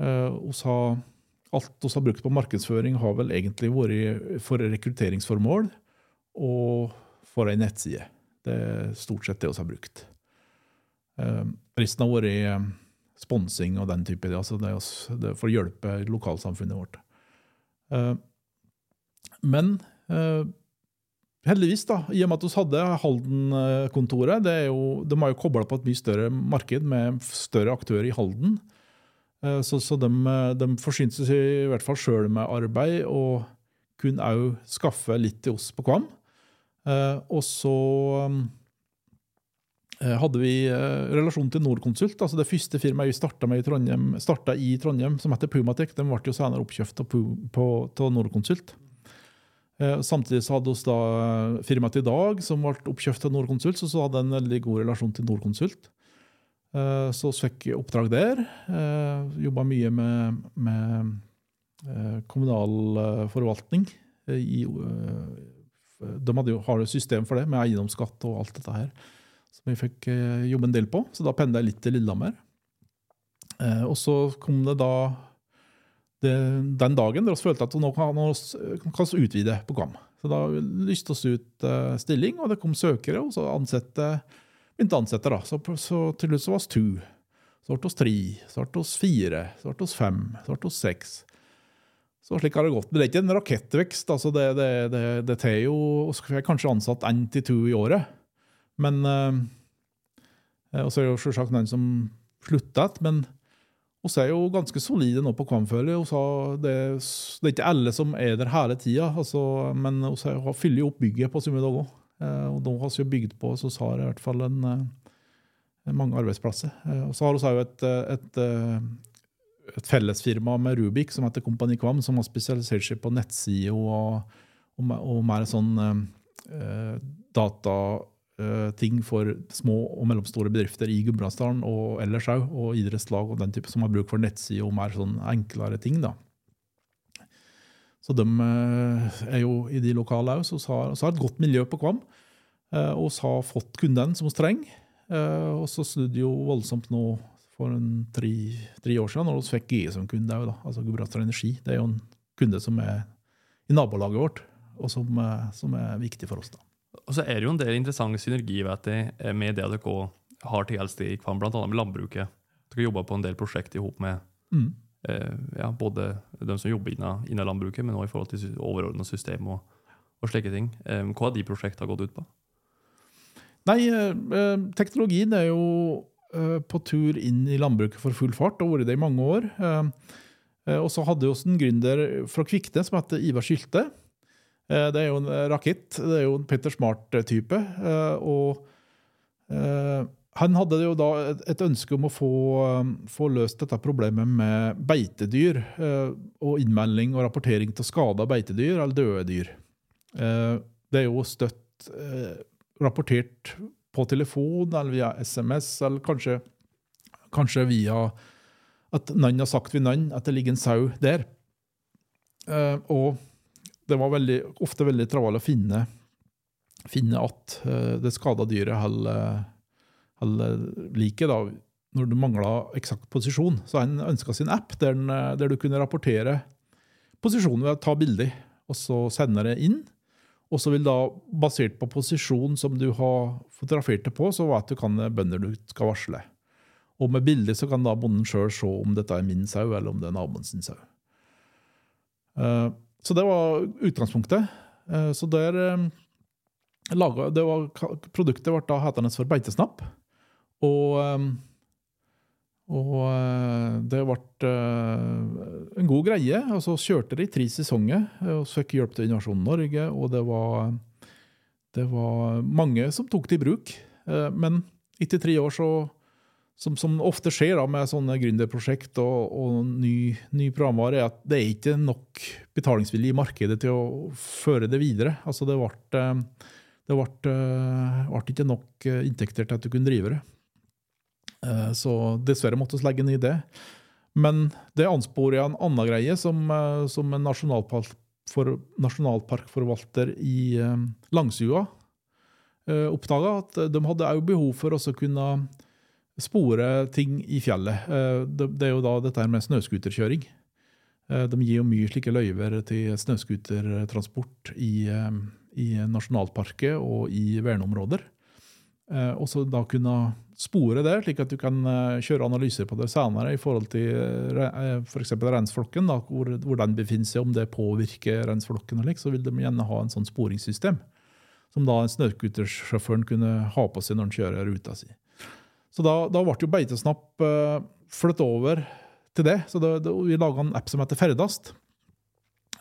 Eh, alt vi har brukt på markedsføring, har vel egentlig vært for rekrutteringsformål og for ei nettside. Det er stort sett det vi har brukt. Eh, resten har vært eh, sponsing og den type. Altså det, er for å hjelpe lokalsamfunnet vårt. Eh, men eh, heldigvis, da, i og med at vi hadde Halden-kontoret De har jo kobla på et mye større marked med større aktører i Halden. Så, så de, eh, de forsynte seg i hvert fall sjøl med arbeid, og kunne òg skaffe litt til oss på Kvam. Eh, og så eh, hadde vi eh, relasjon til Norconsult. altså Det første firmaet vi starta i Trondheim, i Trondheim, som heter Pumatek, de ble jo senere oppkjøpt av, til Norconsult. Samtidig så hadde vi da firmaet i dag, som ble oppkjøpt av Norconsult, så så hadde en veldig god relasjon til Norconsult. Så vi fikk oppdrag der. Jobba mye med, med kommunal forvaltning. I, de hadde jo, har jo system for det, med eiendomsskatt og alt dette her. Som vi fikk eh, jobbe en del på. Så da pendla jeg litt til Lillehammer. Eh, Og så kom det da det, den dagen der vi følte at nå kan vi utvide på KAM. Så da lyste vi ut eh, stilling, og det kom søkere, og så ansette, begynte å ansette. da. Så, så til slutt så var vi to. Så ble vi tre, så ble vi fire, så ble vi fem, så ble vi seks. Så slik har det gått. Men det er ikke en rakettvekst. altså Det, det, det, det tar jo Vi er kanskje ansatt én til to i året. Men eh, Og så er det jo selvsagt noen som slutter. Men vi er jo ganske solide nå på Kvamføli. Det, det er ikke alle som er der hele tida, altså, men vi fyller jo opp bygget på Summe Doggo. Eh, og da har vi bygd på, så har i hvert fall en, eh, mange arbeidsplasser. Eh, Og så har vi også et, et, et fellesfirma med Rubik som heter Kompani Kvam, som har spesialisert seg på nettside og, og, og mer sånn eh, datating for små og mellomstore bedrifter i Gudbrandsdalen og ellers òg, og idrettslag og den type som har bruk for nettside og mer sånn enklere ting. da. Så de eh, er jo i de lokale òg, så vi har, har et godt miljø på Kvam. eh, Og vi har fått kundene som vi trenger. Eh, Og så snudde jo voldsomt nå for en tre, tre år siden, når vi fikk GE som kunde òg, altså Gudbrandsdal Energi. Det er jo en kunde som er i nabolaget vårt, og som, eh, som er viktig for oss. da. Og så er det jo en del interessant synergi vet jeg, eh, med det dere har til helst i Kvam, bl.a. med landbruket. Dere jobber på en del prosjekter sammen med Mm. eh, ja, både de som jobber innen, innen landbruket, men også i forhold til overordna system og, og slike ting. Eh, hva har de prosjektene gått ut på? Nei, eh, eh, teknologien er jo på tur inn i landbruket for full fart, og vært det i mange år. Eh, eh, og så hadde vi også en gründer fra Kvikne som heter Ivar Sylte. Eh, det er jo en eh, rakett, det er jo en Petter Smart-type. Eh, og eh, han hadde jo da et, ønske om å få, eh, få løst dette problemet med beitedyr, eh, og innmelding og rapportering til skada beitedyr eller døde dyr. Eh, det er jo støtt eh, rapportert på telefon eller via SMS, eller kanskje, kanskje via at noen har sagt ved noen at det ligger en sau der. Uh, og det var veldig, ofte veldig travelt å finne, finne at uh, det skada dyret holder holder liket, når du mangla eksakt posisjon. Så han ønska sin app der, den, eh, der du kunne rapportere posisjonen ved å ta bilder, og så sende det inn. Og så vil da, basert på posisjon som du har fotografert det på, så vet du hvilke bønder du skal varsle. Og med bilder så kan da bonden sjøl se om dette er min sau, eller om det er naboen sin sau. Eh, Så det var utgangspunktet. Eh, Så der laga Produktet ble da hetende for Beitesnapp. Og, eh, og eh, det ble eh, en god greie. og så kjørte det i tre sesonger. og så fikk hjelp til Innovasjon Norge, og det var, det var mange som tok det i bruk. Eh, Men etter tre år så som, som ofte skjer da med sånne gründerprosjekt og, og ny, ny programvare, er at det er ikke nok betalingsvilje i markedet til å føre det videre. Altså det ble, eh, det ble, eh, ble ikke nok eh, inntekter til at du kunne drive det. Eh, Så dessverre måtte vi legge ned det. Men det ansporet en annen greie som, eh, som en nasjonalpark for, nasjonalparkforvalter i eh, Langsua oppdaga, at de hadde òg behov for å kunne spore ting i fjellet. Det, er jo da dette med snøscooterkjøring. De gir jo mye slike løyver til snøscootertransport i, i nasjonalparket og i verneområder. Eh, Og så da kunne spore det, slik at du kan eh, kjøre analyser på det senere i forhold til f.eks. reinsflokken, da, hvor, hvor den befinner seg, om det påvirker reinsflokken, så vil de gjerne ha en sånn sporingssystem. Som da snøscootersjåføren kunne ha på seg når han kjører ruta si. Så da, da ble jo Beitesnapp uh, flyttet over til det. Så det, det, vi laga en app som heter Ferdast,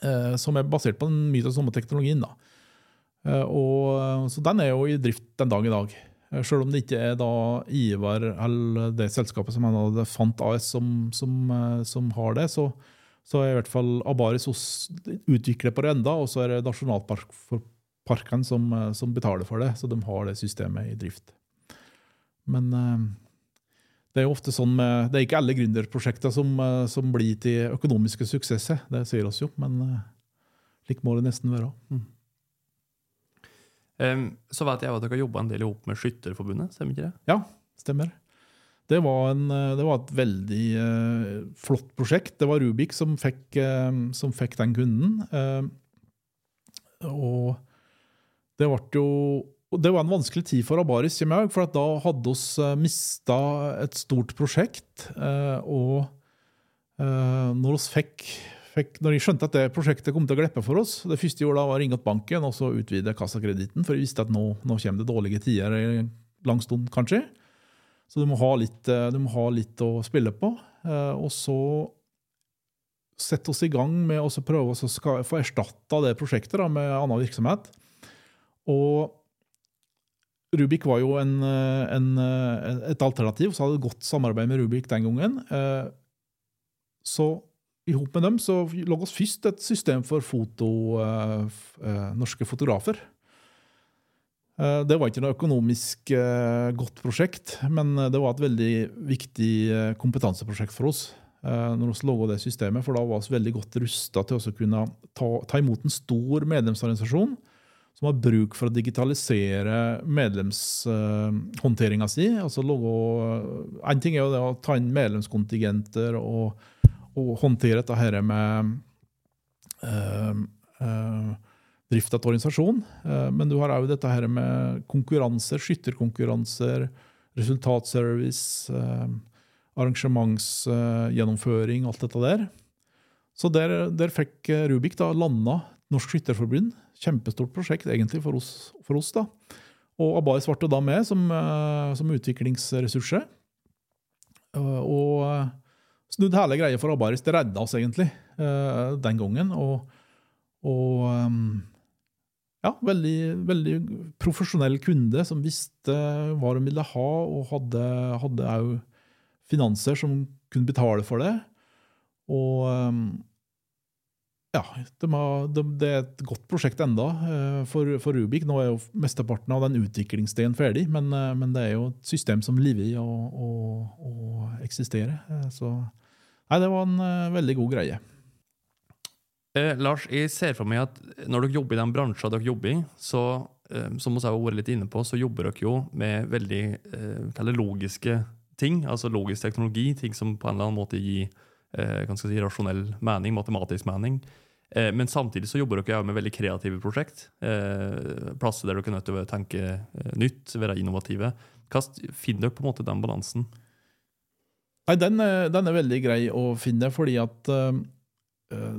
uh, som er basert på den mye av samme teknologien. da. Eh, og, så den er jo i drift den dag i dag. Eh, Selv om det ikke er da Ivar eller det selskapet som hadde Fant AS som, som, eh, som har det, så, så er i hvert fall Abaris hos utvikler på det enda, og så er det nasjonalparken som, eh, som betaler for det. Så de har det systemet i drift. Men det er jo ofte sånn med, det er ikke alle gründerprosjekter som, som blir til økonomiske suksesser. Det sier oss jo, men slik må det nesten være. Mm. Så vet jeg at dere har jobba en del ihop med Skytterforbundet, stemmer ikke det? Ja, stemmer. Det var, en, eh, det var et veldig uh, flott prosjekt. Det var Rubik som fikk, uh, som fikk den kunden. Uh, og det ble jo det var en vanskelig tid for Abaris, jeg, for da hadde vi mista et stort prosjekt. og når, oss fikk, fikk, når jeg skjønte at det prosjektet kom til å glippe for oss Det første jeg gjorde da var å ringe opp banken og så utvide kassakreditten, for jeg visste at nå, nå kommer det dårlige tider en lang stund, kanskje. Så du må litt, eh, du må ha litt å spille på. Eh, Og så sette oss i gang med å prøve å få erstatta det prosjektet da, med annen virksomhet. Og Rubik var jo en, eh, en, et alternativ, så hadde et godt samarbeid med Rubik den gangen. Så i hop med dem så lå oss først et system for foto, eh, eh, norske fotografer. Eh, Det var ikke noe økonomisk godt prosjekt, men det var et veldig viktig kompetanseprosjekt for oss. Når vi laga det systemet, for da var vi veldig godt rusta til å kunne ta, ta imot en stor medlemsorganisasjon som har bruk for å digitalisere medlemshåndteringa si. Altså lage, en ting er jo det å ta inn medlemskontingenter og, og håndtere dette her med eh, eh, drift av organisasjon. Eh, men du har òg dette her med konkurranser, skytterkonkurranser, resultatservice, arrangementsgjennomføring, alt dette der. Så der, der fikk Rubik da landa Norsk Skytterforbund. Kjempestort prosjekt egentlig for oss. For oss da. Og Abaris ble da med som, som utviklingsressurser. Og snudde hele greia for Abaris. Det redda oss egentlig eh, den gangen. Og, og eh, ja, veldig, veldig profesjonell kunde som visste hva de ville ha, og hadde, hadde også finanser som kunne betale for det. Og um, ja, de har, de, det er et godt prosjekt enda eh, for, for Rubik. Nå er jo mesteparten av den utviklingsdelen ferdig, men, eh, men det er jo et system som lever i å eksistere. Eh, Så nei, det var en veldig god greie. Eh, Lars, jeg ser for meg at når dere jobber i den bransjen dere jobber i, så eh, som vi har vært litt inne på, så jobber dere jo med veldig eh, logiske ting, altså logisk teknologi, ting som på en eller annen måte gir si, rasjonell mening, matematisk mening. Eh, men samtidig så jobber dere med veldig kreative prosjekt. Eh, plasser der dere er nødt til å tenke eh, nytt, være innovative. Hvordan finner dere på en måte den balansen? Nei, den, den er veldig grei å finne, fordi at eh,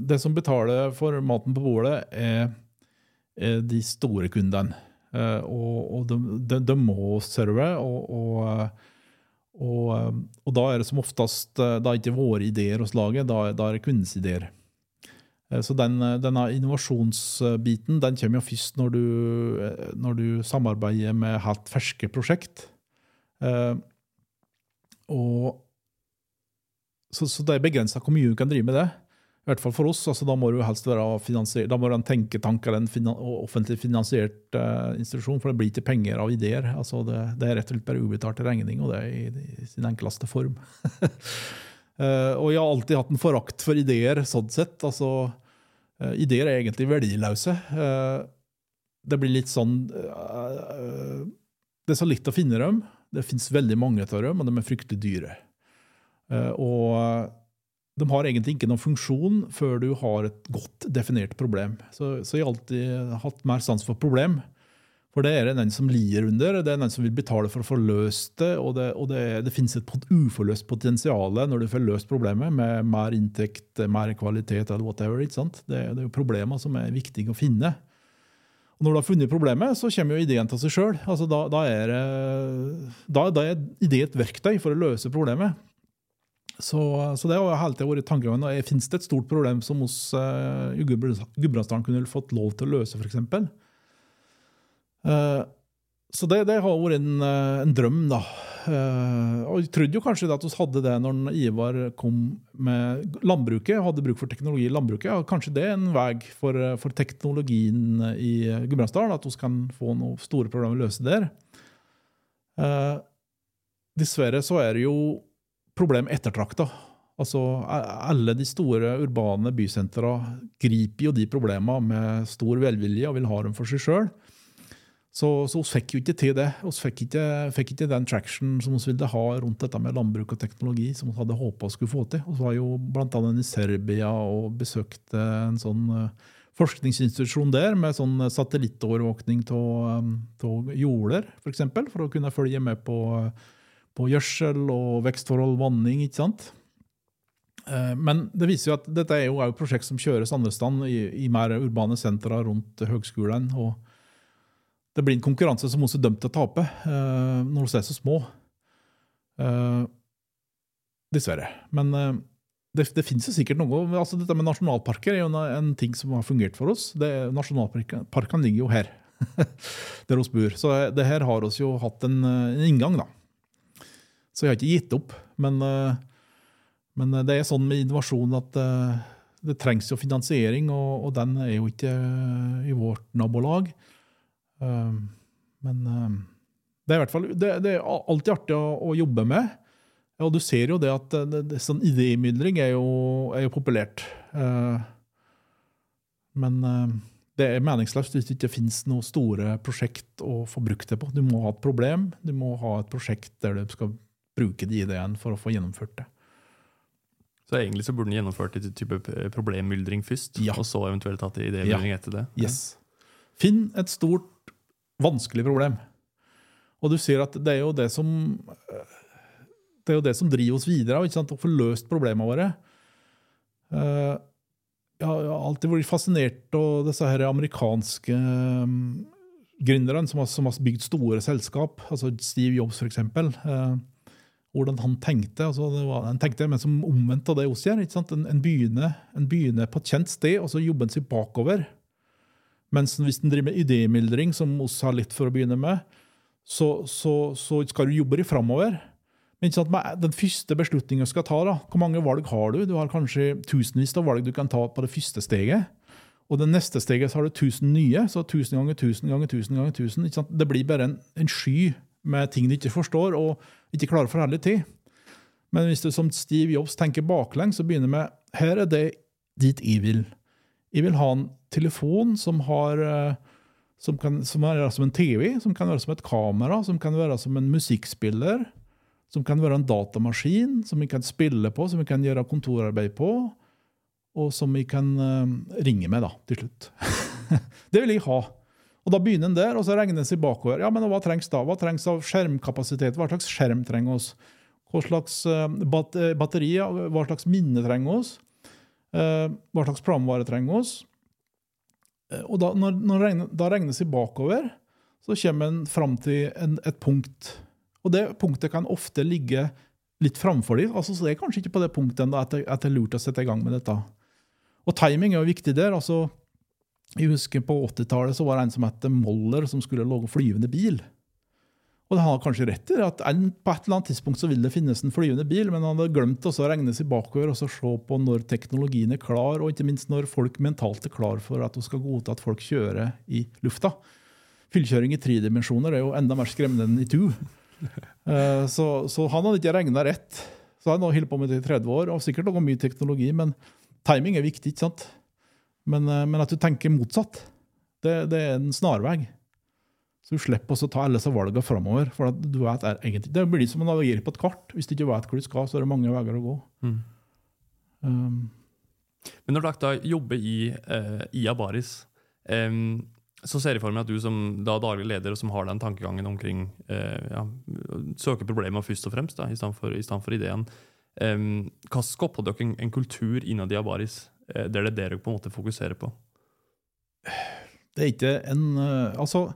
det som betaler for maten på bordet, er, er de store kundene. Eh, og og de, de, de må serve, og, og, eh, og, eh, og da er det som oftest eh, da ikke våre ideer hos laget, da, da er det kvinnens ideer. Eh, Så den, denne innovasjonsbiten den kommer jo først når du, når du samarbeider med helt ferske prosjekt. Og så, så det er begrensa hvor mye du kan drive med det. I hvert fall for oss. altså Da må du helst være finansiert, da må du ha en tenketank eller en finan, offentlig finansiert uh, institusjon, for det blir ikke penger av ideer. altså Det, det er rett og slett bare ubetalt regning, og det er i, i sin enkleste form. uh, *laughs* og jeg har alltid hatt en forakt for ideer, sånn sett. altså uh, Ideer er egentlig verdiløse. Det blir litt sånn Det er så litt å finne dem. Det fins veldig mange av dem, og de er fryktelig dyre. Og de har egentlig ikke noen funksjon før du har et godt definert problem. Så, så jeg har alltid hatt mer sans for problem. For det er det den som lider under, det er den som vil betale for å få løst det, og det, det, det finnes et uforløst potensial når du får løst problemet med mer inntekt, mer kvalitet eller whatever. ikke sant? Det, det er jo problemer som er viktige å finne. Og når du har funnet problemet, så kommer jo ideen til seg sjøl. Altså, da, da, da, da er idé et verktøy for å løse problemet. Så, så det har hele tida vært tankegangen. og Fins det et stort problem som i uh, Gudbrandsdalen kunne fått lov til å løse, f.eks.? Eh, så det, det har vært en, eh, en drøm, da. Eh, og jeg trodde jo kanskje at vi hadde det når Ivar kom med landbruket, hadde bruk for teknologi i landbruket. og Kanskje det er en vei for, for teknologien i Gudbrandsdalen, at vi kan få noen store problemer løst der. Eh, dessverre så er det jo problem ettertrakta. Altså, alle de store urbane bysentra griper jo de problemene med stor velvilje og vil ha dem for seg sjøl. Så, vi fikk jo ikke til det. Vi fikk fikk ikke den traction som vi ville ha rundt dette med landbruk og teknologi, som vi hadde håpa vi skulle få til. Vi var jo bl.a. i Serbia og besøkte en sånn eh, forskningsinstitusjon der med sånn satellittovervåkning av jorder, f.eks., for, eksempel, for å kunne følge med på, på gjødsel og vekstforhold, vanning. ikke sant? Eh, Men det viser jo at dette er jo et prosjekt som kjøres andre steder, i, i mer urbane sentra rundt høgskolen. og det blir en konkurranse som også er dømt til å tape eh, når vi er så små. Eh, dessverre. Men det, det finnes jo sikkert noe altså Dette med nasjonalparker er jo en, en ting som har fungert for oss. Det, nasjonalparkene ligger jo her, *laughs* der vi bor. Så det her har oss jo hatt en, en inngang, da. Så jeg har ikke gitt opp. Men, eh, men det er sånn med innovasjon at eh, det trengs jo finansiering, og, og den er jo ikke eh, i vårt nabolag. Men det er i hvert fall det, det er alltid artig å, å jobbe med. Og du ser jo det at eh, det, sånn idémyldring er er jo populært. Men det er meningsløst hvis det ikke finnes noen store prosjekt å få brukt det på. Du må ha et problem, du må ha et prosjekt der du skal bruke de ideene for å få gjennomført det. Så egentlig så burde den gjennomført et type problemmyldring først, Ja. og så eventuelt hatt idémyldring etter det. Yes. Finn et stort, vanskelig problem. Og du ser at det er jo det som det er jo det som driver oss videre, ikke sant? å få løst problemene våre. Eh, Jeg har alltid vært fascinert av disse her amerikanske um, gründerne som har, som har bygd store selskap, altså Steve Jobs f.eks. Hvordan han tenkte. altså det var, Han tenkte men som omvendt av det oss gjør. ikke sant? En, en, begynner, en begynner på et kjent sted, og så jobber en seg bakover. Mens hvis en driver med idémyldring, som oss har litt for å begynne med, så, så, så skal du jobbe deg framover. Men ikke sant, med den første beslutningen du skal ta, da, hvor mange valg har du? Du har kanskje tusenvis av valg du kan ta på det første steget. Og det neste steget så har du tusen nye, så tusen ganger tusen ganger tusen ganger tusen. Ikke sant? Det blir bare en, en sky med ting du ikke forstår og ikke klarer å forholde til. Men hvis du som Steve Jobs tenker baklengs og begynner med her er det dit jeg vil. Jeg vil ha en telefon som har eh, som kan, som være som en TV, som kan være som et kamera, som kan være som en musikkspiller, som kan være en datamaskin som vi kan spille på, som vi kan gjøre kontorarbeid på, og som vi kan uh, ringe med da, til slutt. *laughs* det vil jeg ha. Og Da begynner en der, og så regner det bakover. Ja, men Hva trengs da? Hva trengs av skjermkapasitet? Hva slags skjerm trenger oss? Hva slags batteri, batterier? Hva slags minne trenger oss? Uh, hva slags programvare trenger oss? Og da, når, når regner, da regnes seg bakover, så kommer en fram til en, et punkt. Og det punktet kan ofte ligge litt framfor dem. Altså, så det er kanskje ikke på det punktet enda at det er lurt å sette i gang med dette. Og timing er jo viktig der. altså Jeg husker på 80-tallet så var det en som het Moller, som skulle lage flyvende bil. Og det har kanskje rett i at en, på et eller annet tidspunkt så vil det finnes en flyvende bil, men han hadde glemt å regne seg bakover og så se på når teknologien er klar, og ikke minst når folk mentalt er klar for at du skal godta at folk kjører i lufta. Fyllkjøring i tre dimensjoner er jo enda mer skremmende enn i to. Uh, *laughs* så, så, han hadde ikke regna rett. Så han har holdt på med det i 30 år, og sikkert noe mye teknologi, men timing er viktig. ikke sant? Men, uh, men at du tenker motsatt, det, det er en snarvei. Så du slipper også å ta alle disse valgene framover. For du vet, er egentlig, det blir som å navigere på et kart. Hvis du ikke vet hvor du skal, så er det mange veier å gå. Mm. Um, Men når dere da jobber i, uh, i Abaris, um, så ser jeg for meg at du som da daglig leder og som har den tankegangen omkring uh, ja, søke problemer først og fremst, da, i stedet for, for ideen. Um, hva skaper dere en, en kultur innad i Abaris det er det dere på en måte fokuserer på? Det er ikke en uh, Altså,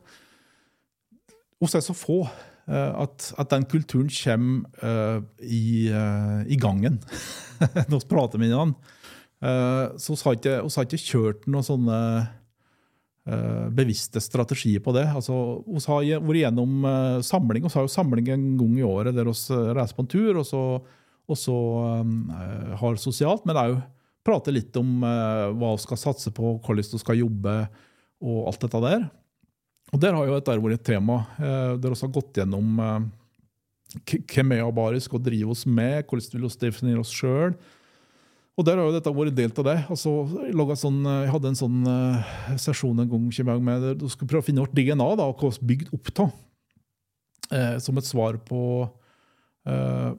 oss er så få uh, at, at, den kulturen kommer uh, i, i, gangen *laughs* når vi prater med hverandre. så vi har, ikke, vi har ikke kjørt noen sånne eh, bevisste strategier på det. Altså, Vi har vært gjennom uh, samling, vi har jo samling en gang i året der vi reiser på en tur, og så, og så um, har sosialt, men òg prate litt om uh, hva vi skal satse på, hvordan vi skal jobbe, og alt dette der. Og Der har jo dette vært et tema, der vi har gått gjennom hvem er abarisk og driver oss med, hvordan vil vi definere oss sjøl. Og der har jo dette vært delt av det. Altså, jeg, sånn, jeg, hadde en sånn uh, sesjon en gang med du skulle prøve å finne vårt DNA, da, hva vi bygd opp av. Uh, som et svar på uh,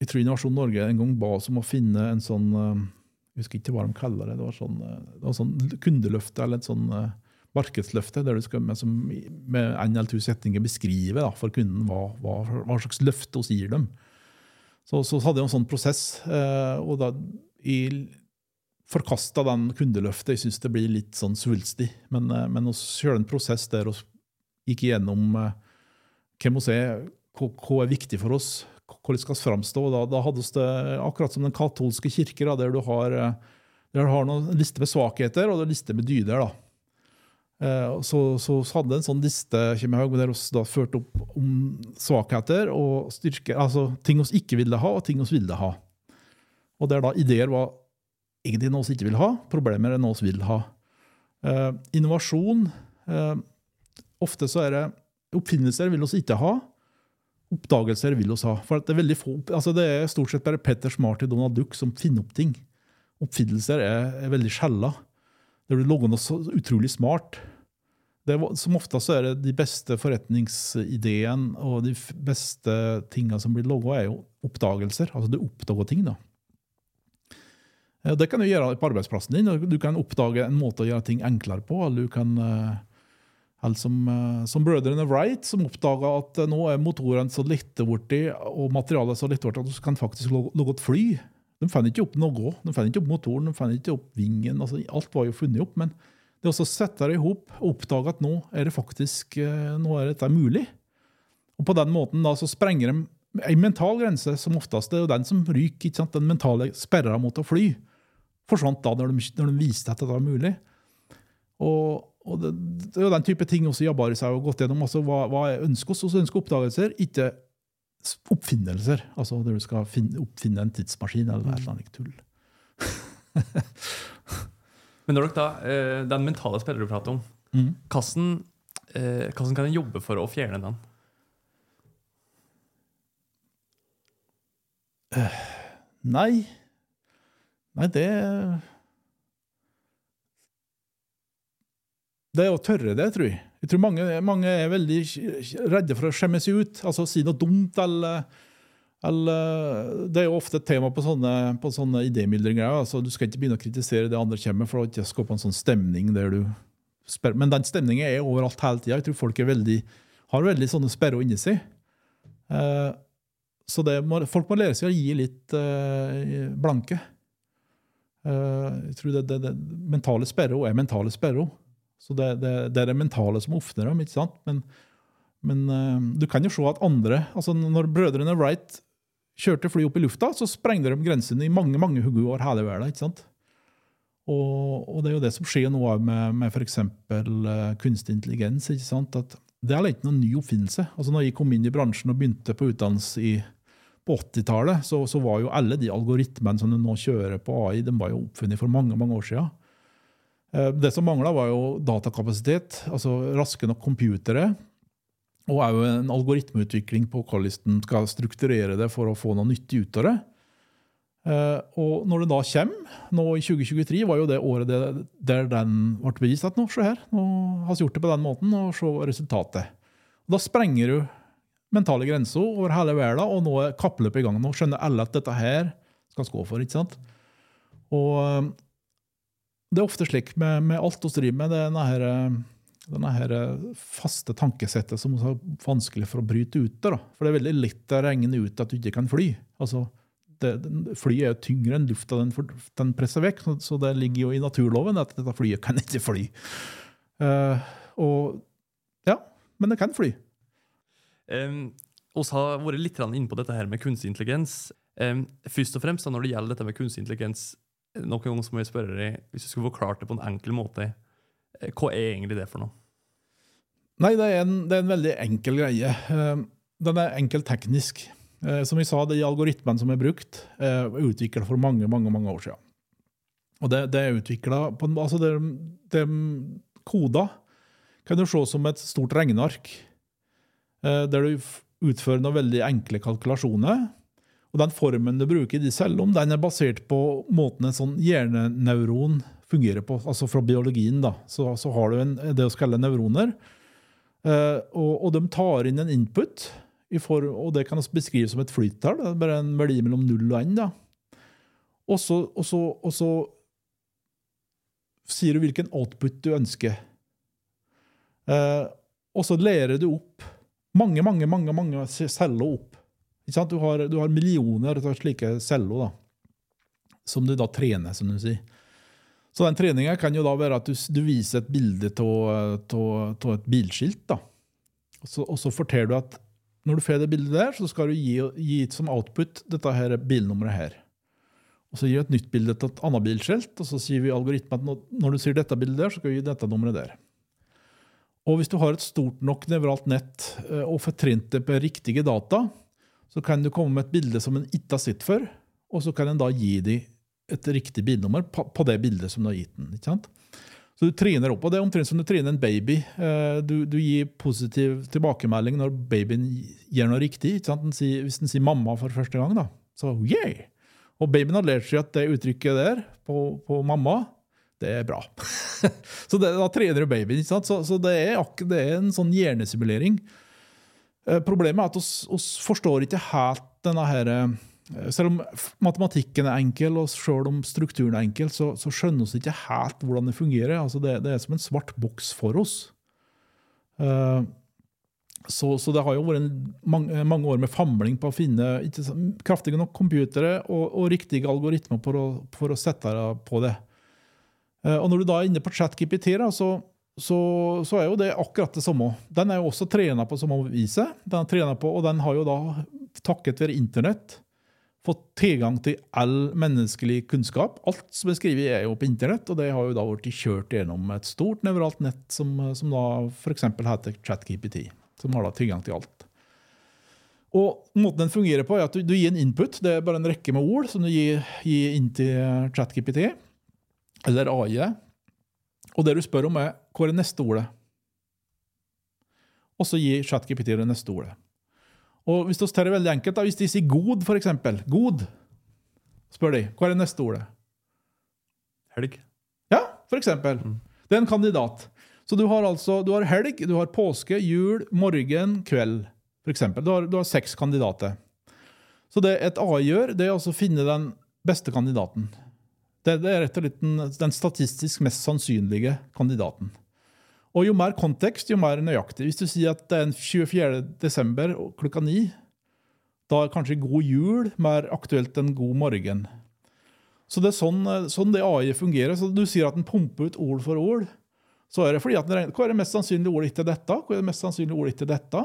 Jeg tror Innovasjon Norge en gang ba oss om å finne en sånn uh, Jeg husker ikke hva de kaller det. Det var sånn, det var sånn kundeløfte eller et sånn uh, markedsløfte, der du skal med, som, med en eller to setninger beskrive da, for kunden hva, hva, hva slags løfte vi gir dem. Så, så, hadde jeg en sånn prosess, eh, og da jeg forkasta den kundeløftet. Jeg syns det blir litt sånn svulstig. Men, eh, men vi kjørte en prosess der vi gikk igjennom eh, hvem vi er, hva er viktig for oss, hvordan skal framstå. Da, da hadde det akkurat som den katolske kirke, da, der du har, der du har noen liste med svakheter og en liste med dyder. da. Eh, så, så, hadde en sånn liste der vi da førte opp om svakheter og styrker, altså ting vi ikke ville ha, og ting vi ville ha. Og der da ideer var egentlig noe vi ikke vil ha, problemer er noe vi vil ha. Eh, innovasjon eh, Ofte så er det oppfinnelser vil vi ikke ha, oppdagelser vil vi ha. For det er, få, altså det er stort sett bare Petter Smart og Donald Duck som finner opp ting. Oppfinnelser er, er veldig sjelda. Det blir lager noe så utrolig smart. Det, som ofte så er det de beste forretningsideene og de beste tingene som blir laga, er jo oppdagelser. Altså du oppdager ting. da. Det kan du gjøre på arbeidsplassen din. Du kan oppdage en måte å gjøre ting enklere på. eller du kan... Eh, eller som, eh, som brødrene Wright, som oppdaga at nå er motorene så lette borti, og materialet så lette borti at du kan faktisk lage et fly. De fant ikke opp noe. De fant ikke opp motoren, de fant ikke opp vingen. Altså, alt var jo funnet opp. Men det å sette det i hop og oppdage at nå er det faktisk eh, nå er dette mulig, og på den måten da så sprenger de en mental grense, som oftest er den som ryker. ikke sant? Den mentale sperra mot å fly forsvant da når de, når de viste at dette var mulig. Og, og det, det, er den type ting også Jabaris har gått gjennom. altså Hva, hva er ønsker oss? Vi ønsker oppdagelser, ikke oppfinnelser. Altså der du skal finne, oppfinne en tidsmaskin eller et eller annet tull. *laughs* Men når dere da, eh, den mentale spilleren du prater om, mm. hvordan, eh, hvordan kan en jobbe for å fjerne den? Uh, nei Nei, det Det er å tørre det, tror jeg. Jeg tror mange, mange er veldig redde for å skjemme seg ut. Altså si noe dumt eller, eller Det er jo ofte et tema på sånne, på sånne idémyldringer. Altså, du skal ikke begynne å kritisere det andre kommer, for å ikke skape en sånn stemning der du sperrer. Men den stemningen er overalt hele tida. Jeg tror folk veldig, har veldig sånne sperrer inni seg. Uh, så må, folk må lære seg å gi litt uh, blanke. Uh, jeg tror det, det, det mentale sperrer er mentale sperrer. Så det, det, det, er det mentale som åpner dem. ikke sant? Men, men uh, du kan jo se at andre altså Når brødrene Wright kjørte fly opp i lufta, så sprengte de grensene i mange mange år hele verden. ikke sant? Og, og, det er jo det som skjer nå med, med f.eks. Uh, eh, kunstig intelligens. ikke sant? At det er ikke noen ny oppfinnelse. Altså når jeg kom inn i bransjen og begynte på utdannelse i, på 80-tallet, så, så, var jo alle de algoritmene som du nå kjører på AI, de var jo oppfunnet for mange mange år siden. Eh, det som mangla, var jo datakapasitet, altså raske nok computere. Og òg en algoritmeutvikling på hvordan en skal strukturere det for å få noe nyttig ut av det. Eh, og når det da kommer, nå i 2023, var jo det året der den ble bevist at nå, se her, nå har vi gjort det på den måten, og se resultatet. Da sprenger du mentale grenser over hele verden, og nå er kappløpet i gang. Nå skjønner alle at dette her skal vi gå for. ikke sant? Og det er ofte slik med, med alt vi driver med, det er denne, faste tankesettet som er vanskelig for å bryte ut av. For det er veldig lett å regne ut at du ikke kan fly. Altså, det, flyet er jo tyngre enn lufta den, den, presser vekk, så det ligger jo i naturloven at dette flyet kan ikke fly. Uh, og ja, men det kan fly. Um, har vært litt inne på dette her med kunstig intelligens. Um, først og fremst Når det gjelder dette med kunstig intelligens, noen ganger må jeg spørre deg, Hvis du skulle forklart det på en enkel måte, Eh, Hva er egentlig det for noe? Nei, det er en, det er en veldig enkel greie. Eh, Den er enkel teknisk. Eh, Som vi sa, de algoritmene som er brukt, er utvikla for mange mange, mange år siden. Og det, det er utvikla på en altså det, det Koder kan du se som et stort regneark, der du utfører noen veldig enkle kalkulasjoner. Og den formen du bruker i de cellene, den er basert på måten en sånn hjerneneuron fungerer på. Altså fra biologien, da. Så, så har du en, det å kalle nevroner. Eh, og, og de tar inn en input, i for, og det kan vi beskrive som et flyttall. Bare en verdi mellom null og 1. Da. Og, og, så, og så sier du hvilken output du ønsker. Eh, og så lærer du opp mange, mange, mange, mange celler opp. Du, har, du har millioner av slike celler da, som du da trener, som du sier. Så den treninga kan jo da være at du, du viser et bilde av et bilskilt. da. Og så, og så forteller du at når du får det bildet der, så skal du gi, gi som output dette her bilnummeret her. Og så gir du et nytt bilde til et annet bilskilt, og så sier vi algoritmen at når, når du sier dette bildet der, så skal du gi dette nummeret der. Og hvis du har et stort nok nevralt nett eh, og får trent det på riktige data, så kan du komme med et bilde som en ikke har sett før, og så kan en da gi dem et riktig bilnummer på, det bildet som du har gitt den. ikke sant? Så du trener opp, og Det er omtrent som du trener en baby. Eh, Du, du gir positiv tilbakemelding når babyen gjør noe riktig. ikke sant? Den sier, hvis den sier mamma for første gang, da, så yeah! Og babyen har lært seg at det uttrykket der, på, på mamma, det er bra. *laughs* så det, da trener du babyen. ikke sant? Så, så det, er, det er en sånn hjernesimulering. Eh, Problemet er at vi forstår ikke helt denne her eh, Selv om matematikken er enkel, og selv om strukturen er enkel, så, så skjønner vi ikke helt hvordan det fungerer. Altså det, det er som en svart boks for oss. Uh, så, så det har jo vært en, mange, mange år med famling på å finne ikke, kraftige nok computere og, og riktige algoritmer for å, for å sette deg på det. Uh, Og når du da er inne på ChatGPT, så, så, så er jo det akkurat det samme. Den er jo også trena på samme viset. Den er trenet på, og den har jo da, takket være internett, fått tilgang til all menneskelig kunnskap. Alt som er skrevet, er jo på internett, og det har jo da blitt kjørt gjennom et stort nevralt nett som, som da f.eks. heter ChatGPT, som har da tilgang til alt. Og Måten den fungerer på, er at du, du gir en input. Det er bare en rekke med ord som du gir, gir inn til ChatGPT eller AI. Og det du spør om, er hva er det neste ordet? Og så gir ChatGPT det neste ordet. Og hvis du tar det veldig enkelt, da, hvis de sier god, for eksempel, god, spør de, hva er det neste ordet? Helg? Ja, for eksempel. Det er en kandidat. Så du har altså du har helg, du har påske, jul, morgen, kveld. For eksempel. Du har, du har seks kandidater. Så det et AI gjør, det er altså å finne den beste kandidaten. Det, det er rett og slett den, den statistisk mest sannsynlige kandidaten. Og jo mer kontekst, jo mer nøyaktig. Hvis du sier at det er en 24. desember klokka ni, da er kanskje god jul mer aktuelt enn god morgen. Så det er sånn, eh, sånn det AI fungerer. Så du sier at den pumper ut ord for ord. Så er det fordi at den regner, Hva er det mest sannsynlige ordet etter dette? Hva er det mest sannsynlige ordet etter dette?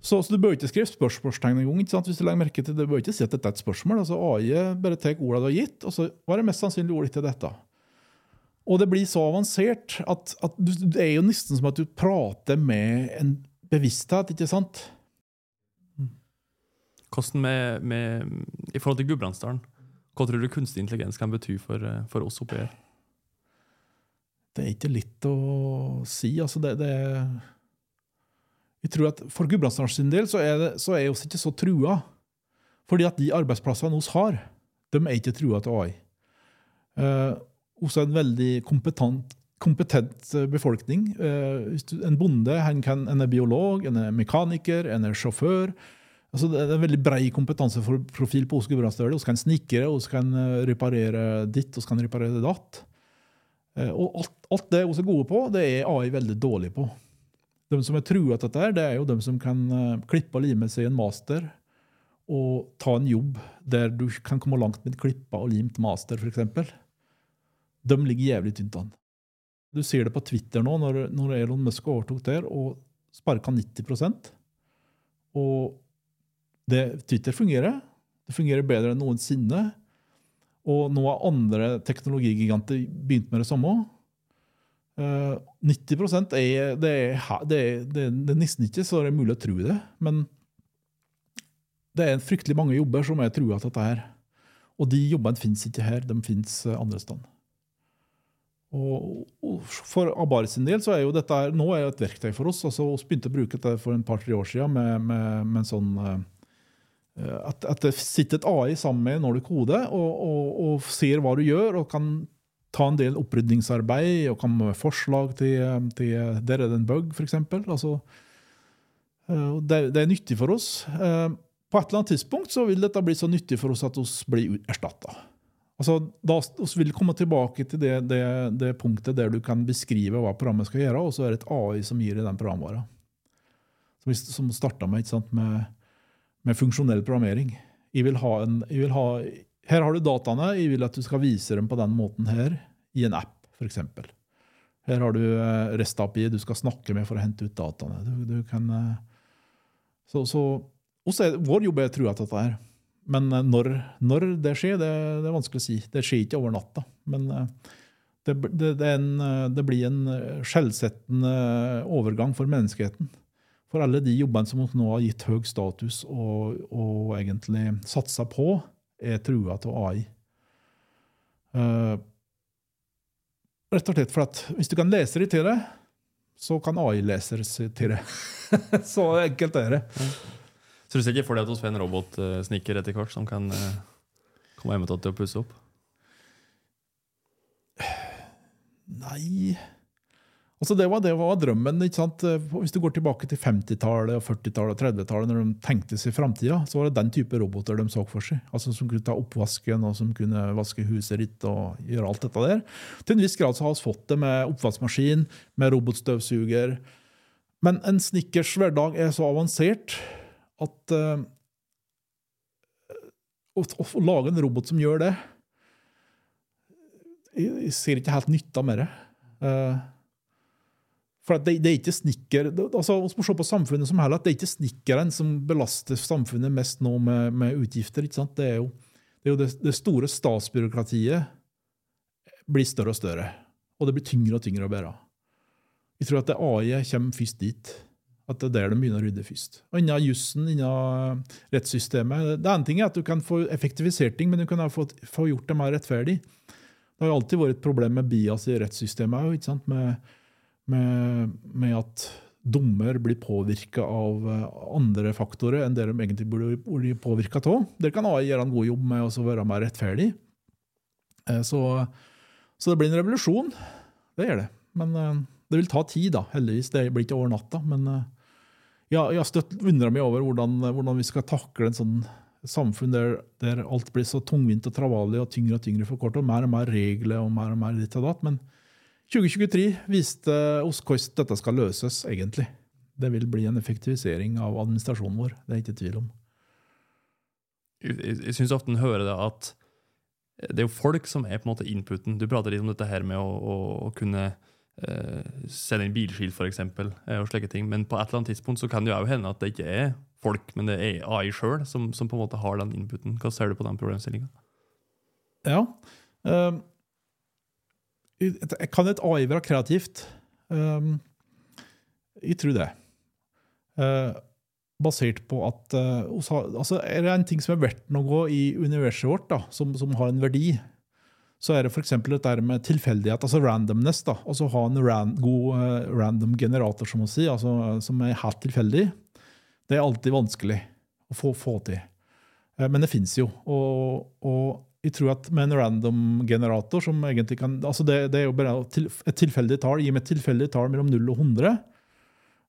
Så, så du bør ikke skrive spørsmålstegn engang. Hvis Du legger merke til det, du bør ikke si at dette er et spørsmål. altså AI bare tar ordene du har gitt, og så hva er det mest sannsynlig ordet til dette? Og det blir så avansert at, at du, det er jo nesten som at du prater med en bevissthet, ikke sant? Hvordan med, med, I forhold til Gudbrandsdalen, hva tror du kunstig intelligens kan bety for, eh, for oss oppe her? Det er ikke litt å si. altså det, det er Jeg tror at For Gudbrandsdalen sin del så er, det, så er vi ikke så trua. Fordi at de arbeidsplassene vi har, de er ikke trua til AI. Uh, er en veldig kompetent, kompetent eh, befolkning. Eh, en bonde han kan, en er biolog, en er mekaniker, en er sjåfør. Altså det er en veldig brei kompetanseprofil på oss Gudbrandsdølen. Vi kan snikre, vi kan eh, reparere ditt, vi kan reparere datt. Eh, Og alt, alt det vi er gode på, det er AI veldig dårlig på. De som er trua til dette, det er jo de som kan eh, klippe og lime seg en master og ta en jobb der du kan komme langt med klippa og limt master, f.eks. De ligger jævlig tynt an. Du ser det på Twitter nå, når, når Elon Musk overtok der og sparka 90% Og det, Twitter fungerer. Det fungerer bedre enn noensinne. Og nå har andre teknologigiganter begynt med det samme. Eh, 90 er det, er det, er, det, er, det er nesten ikke så det er mulig å tro det. Men det er fryktelig mange jobber som er trua til dette her. Og de jobbene finnes ikke her, de finnes eh, andre steder. Og, for Abar sin del så er jo dette nå er et verktøy for oss. altså Vi begynte å bruke det for en par-tre år siden med, med, med en sånn eh, at, at det sitter et AI sammen med når du koder, og, og, og ser hva du gjør, og kan ta en del opprydningsarbeid og komme med forslag til, til Der er det en bug, f.eks. Altså, eh, det, det er nyttig for oss. Eh, På et eller annet tidspunkt så vil dette bli så nyttig for oss at vi blir erstatta. Altså, da vi vil komme tilbake til det, det, det punktet der du kan beskrive hva programmet skal gjøre, og så er det et AI som gir deg den programvara. Som, som starta med, med, med funksjonell programmering. Jeg vil ha en, jeg vil ha, her har du dataene, jeg vil at du skal vise dem på den måten her, i en app, f.eks. Her har du RestAPI du skal snakke med for å hente ut dataene. Du, du kan, eh, så, så, også vår jobb er true at dette her. Men eh, når, når det skjer, det, det er vanskelig å si. Det skjer ikke over natta. Men eh, det, det, en, eh, det blir en eh, skjellsettende overgang for menneskeheten. For alle de jobbene som nå har gitt høy status og, og egentlig satsa på, er trua til AI. Uh, rett og slett for at hvis du kan lese det til det, så kan AI lese det til det. *laughs* så enkelt er det. Så du ser ikke for deg at vi får en robotsnekker etter hvert som kan uh, komme hjem til å pusse opp? Nei Altså det, var, det var drømmen. sant? Hvis du går tilbake til 50-tallet, og 40-tallet og 30-tallet, når de tenkte seg framtida, så var det den type roboter de så for seg. Altså Som kunne ta oppvasken, og som kunne vaske huset ditt og gjøre alt dette der. Til en viss grad så har vi fått det med oppvaskmaskin, med robotstøvsuger. Men en snekkers hverdag er så avansert at uh, å, å få lage en robot som gjør det Jeg, jeg ser ikke helt nytta med det. Eh, for det, det er ikke snikker, altså Vi må se på samfunnet som helhet. Det er ikke snekkeren som belaster samfunnet mest nå med, med utgifter. ikke sant? Det er jo det, er jo det, det store statsbyråkratiet blir større og større. Og det blir tyngre og tyngre å bære. Jeg tror at det AI kommer først dit. At det er der de begynner å rydde først. Og Innen jussen, innen rettssystemet Det ene ting er at du kan få effektivisert ting, men du kan få, få gjort det mer rettferdig. Det har jo alltid vært et problem med bias i rettssystemet. ikke sant? Med, med, med at dommer blir påvirka av eh, andre faktorer enn det de egentlig burde bli påvirka av. Dere kan gjøre en god jobb med å være mer rettferdig. Eh, Så, så det blir en revolusjon. Det gjør det. Men eh, det vil ta tid, da, heldigvis. Det blir ikke over natta. Men ja, jeg støtt undra meg over hvordan, hvordan vi skal takle en sånn samfunn der, der alt blir så tungvint og travalig og tyngre og tyngre for kort, og mer og mer regler og mer og mer ditt og datt. Men 2023 viste oss hvordan dette skal løses, egentlig. Det vil bli en effektivisering av administrasjonen vår. Det er ikke tvil om. Jeg, jeg, jeg syns ofte en hører det at det er jo folk som er på en måte inputen. Du prater litt om dette her med å, å, å kunne eh, sende inn bilskilt, f.eks., og slike ting. Men på et eller annet tidspunkt så kan det jo hende at det ikke er folk, men det er AI sjøl som, som på en måte har den inputen. Hva ser du på den problemstillinga? Ja. jeg- kan et AI være kreativt? Um, jeg tror det. Uh, basert på at uh, altså Er det en ting som er verdt noe i universet vårt, da, som, som har en verdi, så er det f.eks. dette med tilfeldighet, altså randomness. da, altså Ha en ran, god uh, random generator, som si, altså, som er helt tilfeldig. Det er alltid vanskelig å få, få til. Uh, Men det fins jo. Og, og jeg tror at med en random-generator som egentlig kan altså det, det er jo bare et tilfeldig tall. Gi meg et tilfeldig tall mellom 0 og 100.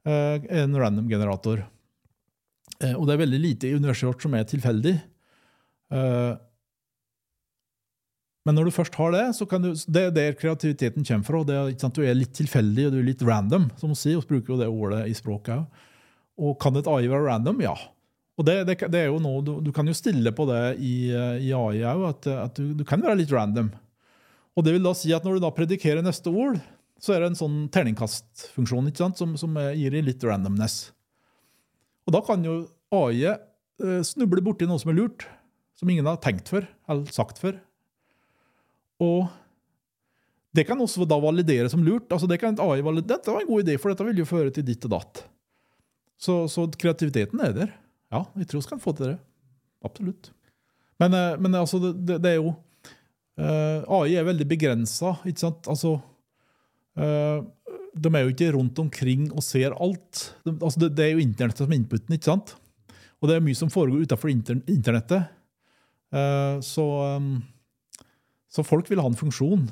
eh, En random-generator. Eh, Og det er veldig lite i universet vårt som er tilfeldig. Eh, Men når du først har det, så kan du, det er der kreativiteten kommer fra. Det er, sant, du er litt tilfeldig og du er litt random, som hun sier. Vi bruker jo det ordet i språket òg. Og kan et AI være random? Ja. Og det, det, det er jo noe, du, du kan jo stille på det i, eh, i AI òg, at, at du, du kan være litt random. Og det vil da si at når du da predikerer neste ord, så er det en sånn terningkastfunksjon ikke sant, som, som eh, gir deg litt randomness. Og da kan jo AI eh, snuble borti noe som er lurt, som ingen har tenkt før, eller sagt før. Og Det kan også da validere som lurt. altså det kan AI validere, Dette var en god idé, for dette vil jo føre til ditt og datt. Så, så kreativiteten er der. Ja, jeg tror vi kan få til det. Absolutt. Men, eh, men altså, det, det, er jo uh, AI er veldig begrensa, ikke sant? Altså uh, De er jo ikke rundt omkring og ser alt. Altså det, er jo internettet som er inputen, ikke sant? Og det er mye som foregår utenfor internettet. Så, så folk vil ha en funksjon.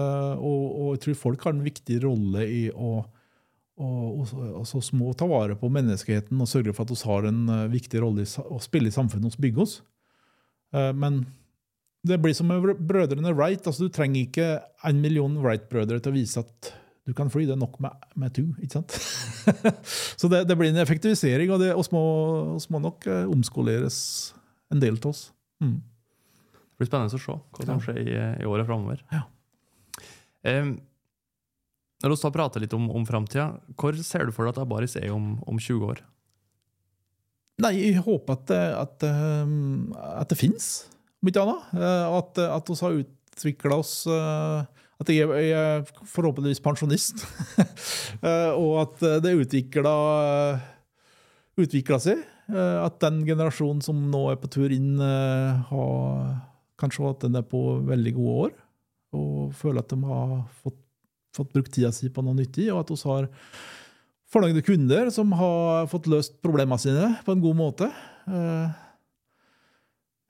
Og, jeg tror folk har en viktig rolle i å og, altså, små ta vare på menneskeheten og sørge for at vi har en uh, viktig rolle å spille i samfunnet og bygge oss. Uh, men det blir som med brødrene Wright. altså Du trenger ikke en million Wright-brødre til å vise at du kan fly. Det er nok med, med to. ikke sant? *laughs* Så det, det, blir en effektivisering, og det må, må, nok uh, omskoleres en del av oss. Mm. Det blir spennende å se hva som skjer i, i året framover. Ja. Um, når vi prater litt om, om framtida, hvor ser du for deg at Abaris er om, om 20 år? Nei, jeg håper at, at, ehm, at det fins, om ikke annet. Eh, at, at vi har utvikla oss eh, At jeg, jeg er forhåpentligvis pensjonist. *laughs* Eh, og at det utvikla utvikla seg. At den generasjonen som nå er på tur inn, har kanskje at den er på veldig gode år og føler at de har fått, fått brukt tida si på noe nyttig, og at vi har fornøyde kunder som har fått løst problemene sine på en god måte. Uh,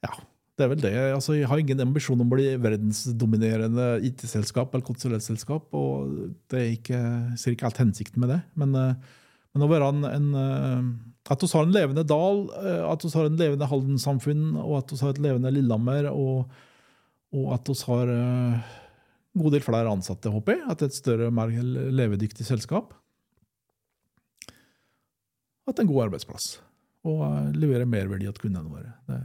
ja, det er vel det. Altså, jeg har ingen ambisjon om å bli verdensdominerende IT-selskap eller konsulentselskap, og det er ikke, ser ikke helt hensikten med det. Men, uh, men å være en, en uh, At vi har en levende dal, at vi har en levende Halden-samfunn, og at vi har et levende Lillehammer. og og at vi har god del flere ansatte, håper jeg. At et større, mer levedyktig selskap. At en god arbeidsplass. Og uh, leverer merverdi til kundene våre. Det.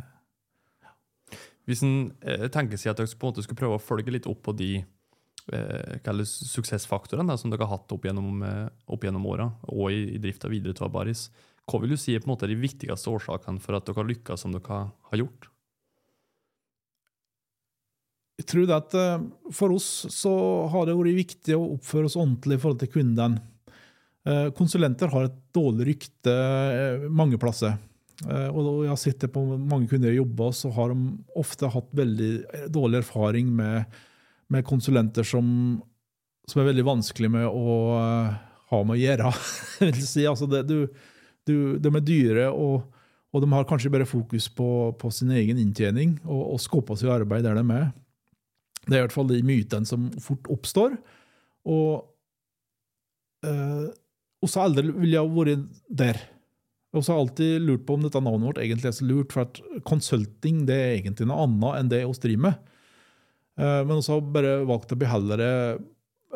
Hvis en eh, tenker seg at dere på en måte skulle prøve å følge litt opp på de eh, suksessfaktorene som dere har hatt opp gjennom, eh, opp gjennom åra, og i, i drifta videre til Baris, hva vil du si er på en måte de viktigste årsakene for at dere har lykkes som dere har gjort? Jeg tror at eh, For oss så har det vært viktig å oppføre oss ordentlig i forhold til kundene. Eh, konsulenter har et dårlig rykte eh, mange plasser. Og jeg har sett det på mange kunder jeg jobber så har de ofte hatt veldig dårlig erfaring med, med konsulenter som, som, er veldig vanskelig med å ha med å gjøre. *laughs* si. altså det, du, du, de er dyre, og, og, de har kanskje bare fokus på, på sin egen inntjening og, og skaper seg arbeid der de er. Det er i hvert fall de mytene som fort oppstår. Og eh, også aldri ville jeg vært der. Og har jeg alltid lurt på om dette navnet vårt egentlig er så lurt, for at consulting det er egentlig noe annet enn det vi driver med. Eh, men vi har bare valgt å beholde det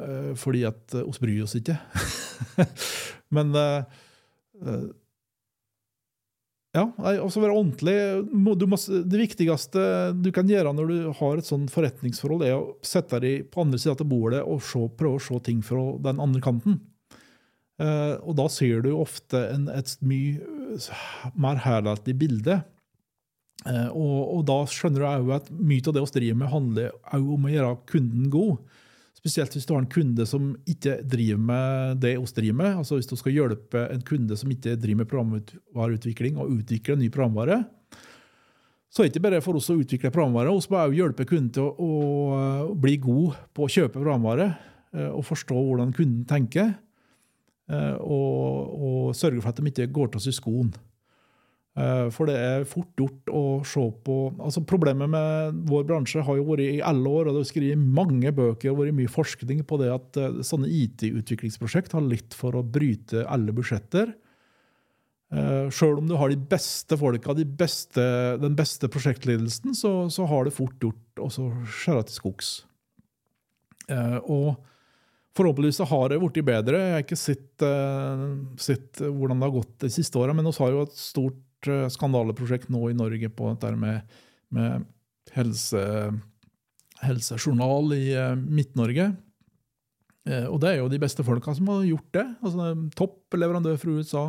eh, fordi at vi bryr oss ikke. *laughs* men eh, ja, altså være ordentlig. Må, det viktigste du kan gjøre når du har et sånn forretningsforhold, er å sette deg på andre sida av bordet og se, prøve å se ting fra den andre kanten. Eh, og da ser du ofte en, et mye mer helhetlig bilde. Eh, og, og, da skjønner du òg at mye av det vi driver med, handler om å gjøre kunden god. Spesielt hvis du har en kunde som ikke driver med det vi driver med. Altså Hvis du skal hjelpe en kunde som ikke driver med programvareutvikling, og utvikle ny programvare, så er det ikke bare for oss å utvikle programvare. Vi må også hjelpe kunden til å, å, bli god på å kjøpe programvare eh, og forstå hvordan kunden tenker. Eh, og, og sørge for at de ikke går til oss i skoen. Eh, for det er fort gjort å se på altså Problemet med vår bransje har jo vært i alle år, og det er skrevet mange bøker og vært mye forskning på det at eh, sånne IT-utviklingsprosjekt har litt for å bryte alle budsjetter. Uh, Sjøl om du har de beste folka, de beste, den beste prosjektledelsen, så, så, har det fort gjort å skjære til skogs. og Forhåpentligvis har det blitt bedre. Jeg har ikke sett, sett, hvordan det har gått de siste åra, men vi har jo et stort Eh, skandaleprosjekt nå i Norge på dette med, med helse, helsejournal i uh, Midt-Norge. Uh, og det er jo de beste folka som har gjort det. Altså, topp leverandør fra USA,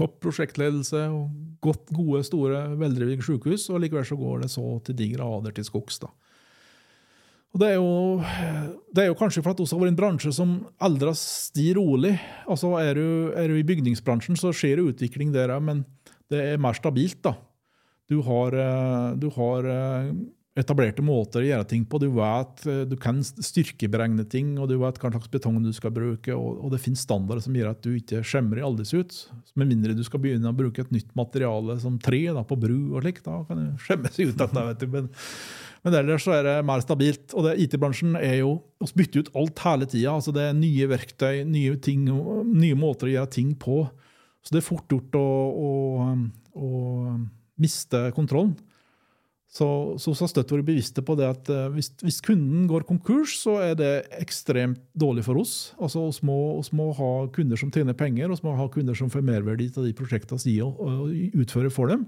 topp prosjektledelse og godt, gode, store, veldrevne sykehus. Og likevel så går det så til de grader til skogs. da. Og det er, jo, det er jo kanskje for at vi har vært en bransje som aldres de rolig. Altså er du, er du i bygningsbransjen, så skjer det utvikling der òg, men det er mer stabilt. da. Du har, eh, du har eh, etablerte måter å gjøre ting på. Du vet, eh, du kan styrkeberegne ting, og du vet hva slags betong du skal bruke. Og, og det finnes standarder som gjør at du ikke skjemmer i alders ut. Med mindre du skal begynne å bruke et nytt materiale som tre da, på bru og slik. Da kan du *laughs* skjemme seg ut dette, vet du. Men, men ellers så er det mer stabilt. Og IT-bransjen er jo å bytte ut alt hele tida. Altså det er nye verktøy, nye ting, nye måter å gjøre ting på. Så det er fort gjort å, å, å miste kontrollen. Så, så har støtt vært bevisste på det at uh, hvis, hvis, kunden går konkurs, så er det ekstremt dårlig for oss. Altså, Vi må, må, ha kunder som tjener penger, og vi må ha kunder som får merverdi av de prosjektene vi utfører for dem.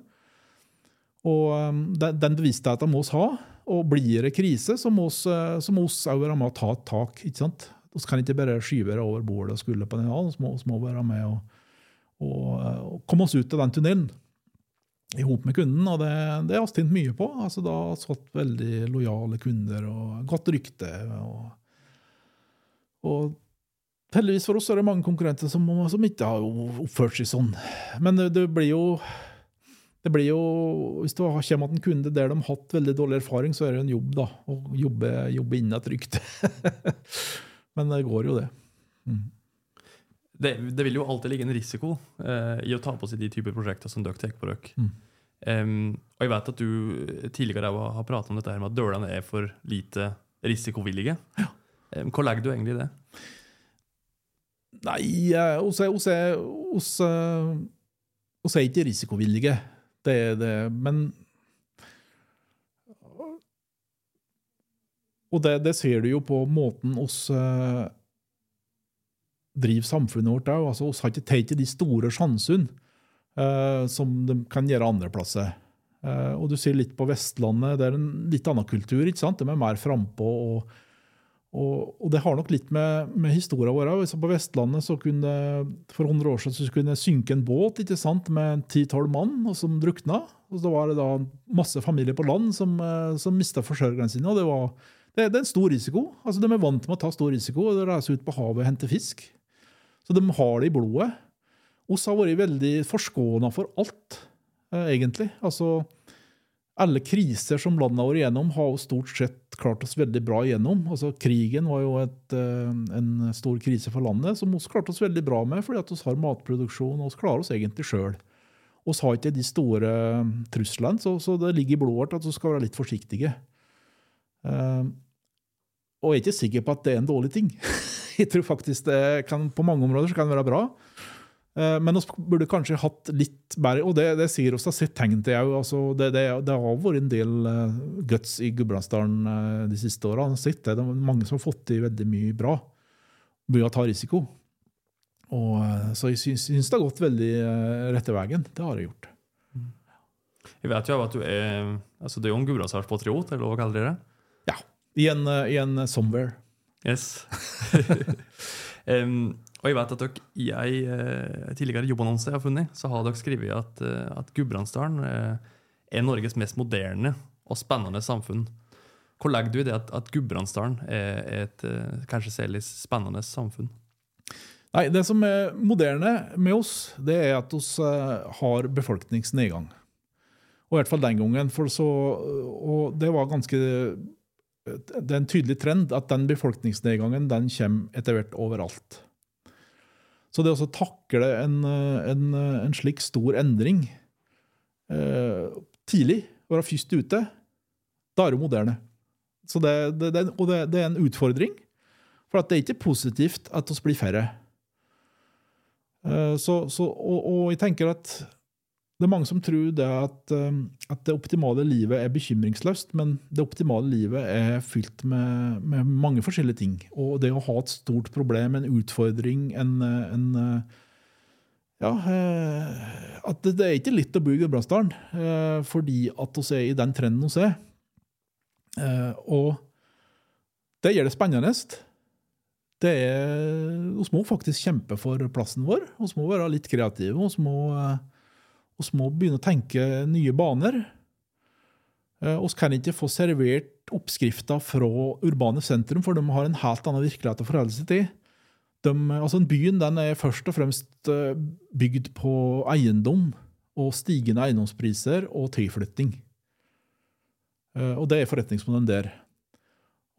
Og um, Den, bevisstheten må vi ha. Og blir det krise, så må vi òg være med og ta tak. ikke sant? Vi kan ikke bare skyve det over bordet og skulle på den. Vi må, må, være med og, og, komme oss ut av den tunnelen i hop med kunden. Og det, det har vi tjent mye på. Altså, da har vi fått veldig lojale kunder og godt rykte. Og, og heldigvis for oss er det mange konkurrenter som, som ikke har oppført seg sånn. Men det, det blir jo det blir jo, Hvis det kommer at en kunde der de har hatt veldig dårlig erfaring, så er det en jobb da, å jobbe, jobbe innen et rykte. Men det går jo, det. Mm. Det, det, vil jo alltid ligge en risiko uh, i å ta på seg de typer prosjekter som dere tar på dere. Mm. Um, og jeg vet at du tidligere har pratet om dette her med at dølene er for lite risikovillige. Ja. Um, hva legger du egentlig i det? Nei, oss er, er, oss er ikke risikovillige. Det er det. Men Og det, det, ser du jo på måten oss driver samfunnet vårt òg. Altså, vi har ikke tatt de store sjansene uh, som de kan gjøre andre plasser. Uh, og du ser litt på Vestlandet, det er en litt annen kultur. ikke sant? De er mer frampå. Og, og, og, det har nok litt med, med historien vår òg. På Vestlandet så kunne for 100 år siden så kunne synke en båt ikke sant, med 10-12 mann og som drukna. Og så var det da masse familier på land som, uh, som mista forsørgerne sine. og det var det, er en stor risiko. Altså, De er vant med å ta stor risiko og reise ut på havet og hente fisk. Så de har det i blodet. Oss har vært veldig forskåna for alt, eh, egentlig. Altså, alle kriser som landet har vært igjennom, har jo stort sett klart oss veldig bra igjennom. Altså, krigen var jo et, eh, en stor krise for landet, som vi klarte oss veldig bra med, fordi at vi har matproduksjon og vi klarer oss egentlig sjøl. Vi har ikke de store truslene, så, så, det ligger i blodet vårt at vi skal være litt forsiktige. Og jeg er ikke sikker på at det er en dårlig ting. *laughs* jeg tror faktisk det kan, på mange områder så kan det være bra. Uh, men vi burde kanskje hatt litt bedre Og det, det sier oss har sett tegn til òg. Altså, det, det, det, har vært en del uh, guts i Gudbrandsdalen uh, de siste åra. Det er mange som har fått til veldig mye bra Mye å ta risiko. Og, så jeg syns, syns, det har gått veldig rette veien. Det har jeg gjort. Jeg vet jo at du er altså det er jo en gudbrandsdalspatriot, eller hva kaller dere det? I en, i en somewhere. Yes. *laughs* um, og jeg vet at dere i ei uh, tidligere jobbannonse jeg har funnet, så har dere skrevet at, at Gudbrandsdalen er Norges mest moderne og spennende samfunn. Hvor legger du i det at, at Gudbrandsdalen er et kanskje særlig spennende samfunn? Nei, Det som er moderne med oss, det er at vi har befolkningsnedgang. Og i hvert fall den gangen. For så, og det var ganske det er en tydelig trend at den befolkningsnedgangen den kommer etter hvert overalt. Så det å takle en, en, en, slik stor endring eh, tidlig, være først ute, da er du moderne. Så det, det, det, og det, er en utfordring, for det er ikke positivt at vi blir færre. Eh, så, så, og, og jeg tenker at det er mange som tror det at, um, at, det optimale livet er bekymringsløst, men det optimale livet er fylt med, med, mange forskjellige ting. Og det å ha et stort problem, en utfordring, en, en ja, eh, at det, er ikke litt å bo i Gudbrandsdalen, eh, fordi at vi er i den trenden vi er. Eh, og det gjør det spennende. Det er, Vi må faktisk kjempe for plassen vår. Vi må være litt kreative. Vi må vi må begynne å tenke nye baner. Vi eh, kan ikke få servert oppskrifter fra urbane sentrum, for de har en helt annen virkelighet å forholde seg til. De, altså Byen er først og fremst eh, bygd på eiendom og stigende eiendomspriser og tilflytting. Eh, og det er forretningsmodellen der.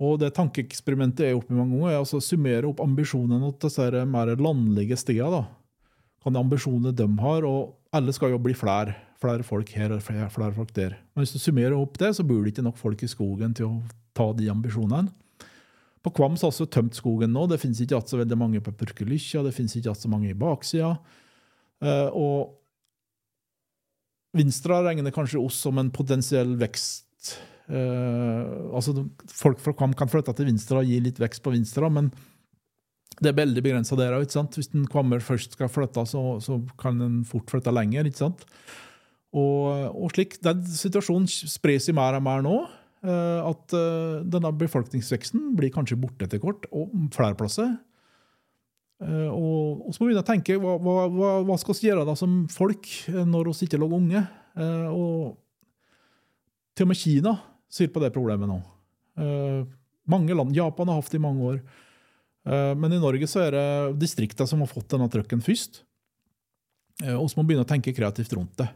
Og det tankeeksperimentet jeg har gjort mange ganger, er altså å summere opp ambisjonene til disse mer landlige stedene. Hva ambisjonene de har, og alle skal jo bli flere. Flere folk her og flere, flere folk der. Men hvis du summerer opp det, så bor det ikke nok folk i skogen til å ta de ambisjonene. På Kvams har vi tømt skogen nå. Det finnes ikke så veldig mange på Purkelykkja, det finnes ikke så mange i baksida. Uh, og Vinstra regner kanskje oss som en potensiell vekst Uh, altså Folk fra Kvam kan flytte til Vinstra og gi litt vekst på Vinstra, men det er veldig begrensa der òg. Hvis en Kvammer først skal flytte, så, så kan en fort flytte lenger. ikke sant? Og, og slik, Den situasjonen sprer seg mer og mer nå. Uh, at uh, denne befolkningsveksten blir kanskje borte etter kort, og flere plasser. Uh, og, så må vi begynne å tenke hva, hva, hva skal vi gjøre da som folk når vi ikke lager unge? og til og med Kina sier på det problemet nå. Mange land, Japan har hatt det i mange år. Uh, men i Norge så er det distriktene som har fått denne trøkken først. Uh, og så må begynne å tenke kreativt rundt det.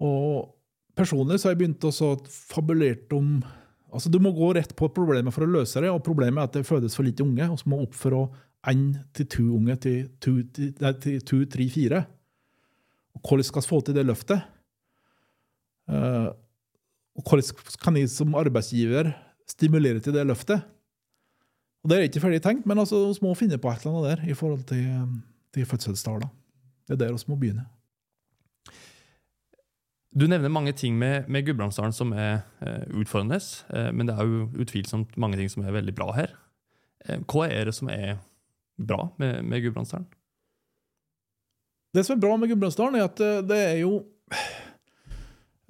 Og Personlig så har jeg begynt å fabulert om altså Du må gå rett på problemet for å løse det. og Problemet er at det fødes for lite unge, og så må opp for å én til to unge til to, til, til to, tre, fire. Og Hvordan skal vi få til det løftet? Uh, og hvordan kan jeg som arbeidsgiver stimulere til det løftet? Og Det er ikke ferdig tenkt, men altså, vi må finne på et eller annet der i forhold til, til fødselstallene. Det er der vi må begynne. Du nevner mange ting med, med Gudbrandsdalen som er eh, utfordrende, eh, men det er jo utvilsomt mange ting som er veldig bra her. Eh, hva er det som er bra med, med Gudbrandsdalen? Det som er bra med Gudbrandsdalen, er at eh, det er jo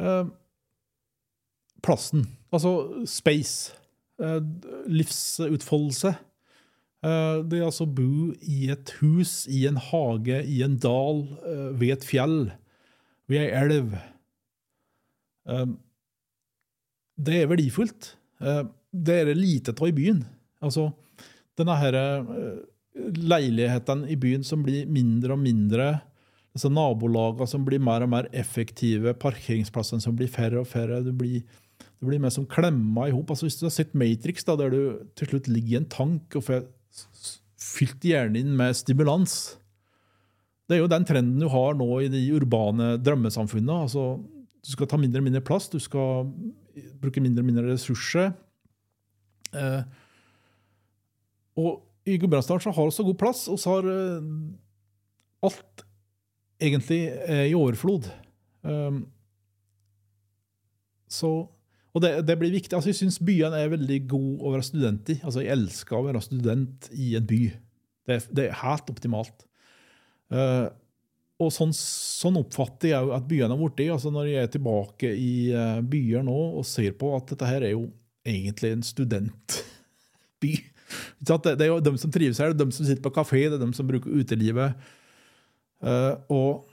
eh, plassen. Altså space. Eh, livsutfoldelse. Eh, det er altså bo i et hus, i en hage, i en dal, eh, ved et fjell, ved ei elv. Det er verdifullt. Det er det lite av i byen. Altså, denne her leiligheten i byen som blir mindre og mindre disse nabolagene som blir mer og mer effektive, parkeringsplassene som blir færre og færre. Det blir det blir mer som klemma i hop. Altså, hvis du har sett Matrix, da, der du til slutt ligger i en tank og får fylt hjernen din med stimulans Det er jo den trenden du har nå i de urbane drømmesamfunnene. Altså, du skal ta mindre og mindre plass, du skal bruke mindre og mindre ressurser. Eh, og i Gudbrandsdalen har vi så god plass, så har eh, alt egentlig er i overflod. Um, så og det, det, blir viktig. Altså, jeg syns byene er veldig gode å være student i. Altså, jeg elsker å være student i en by. Det, det er helt optimalt. Uh, og sånn, sånn, oppfatter jeg at byene har blitt. Altså, når jeg er tilbake i uh, byer nå og ser på at dette her er jo egentlig en studentby. Det er jo dem som trives her, det er dem som sitter på kafé, det er dem som bruker utelivet. Uh, og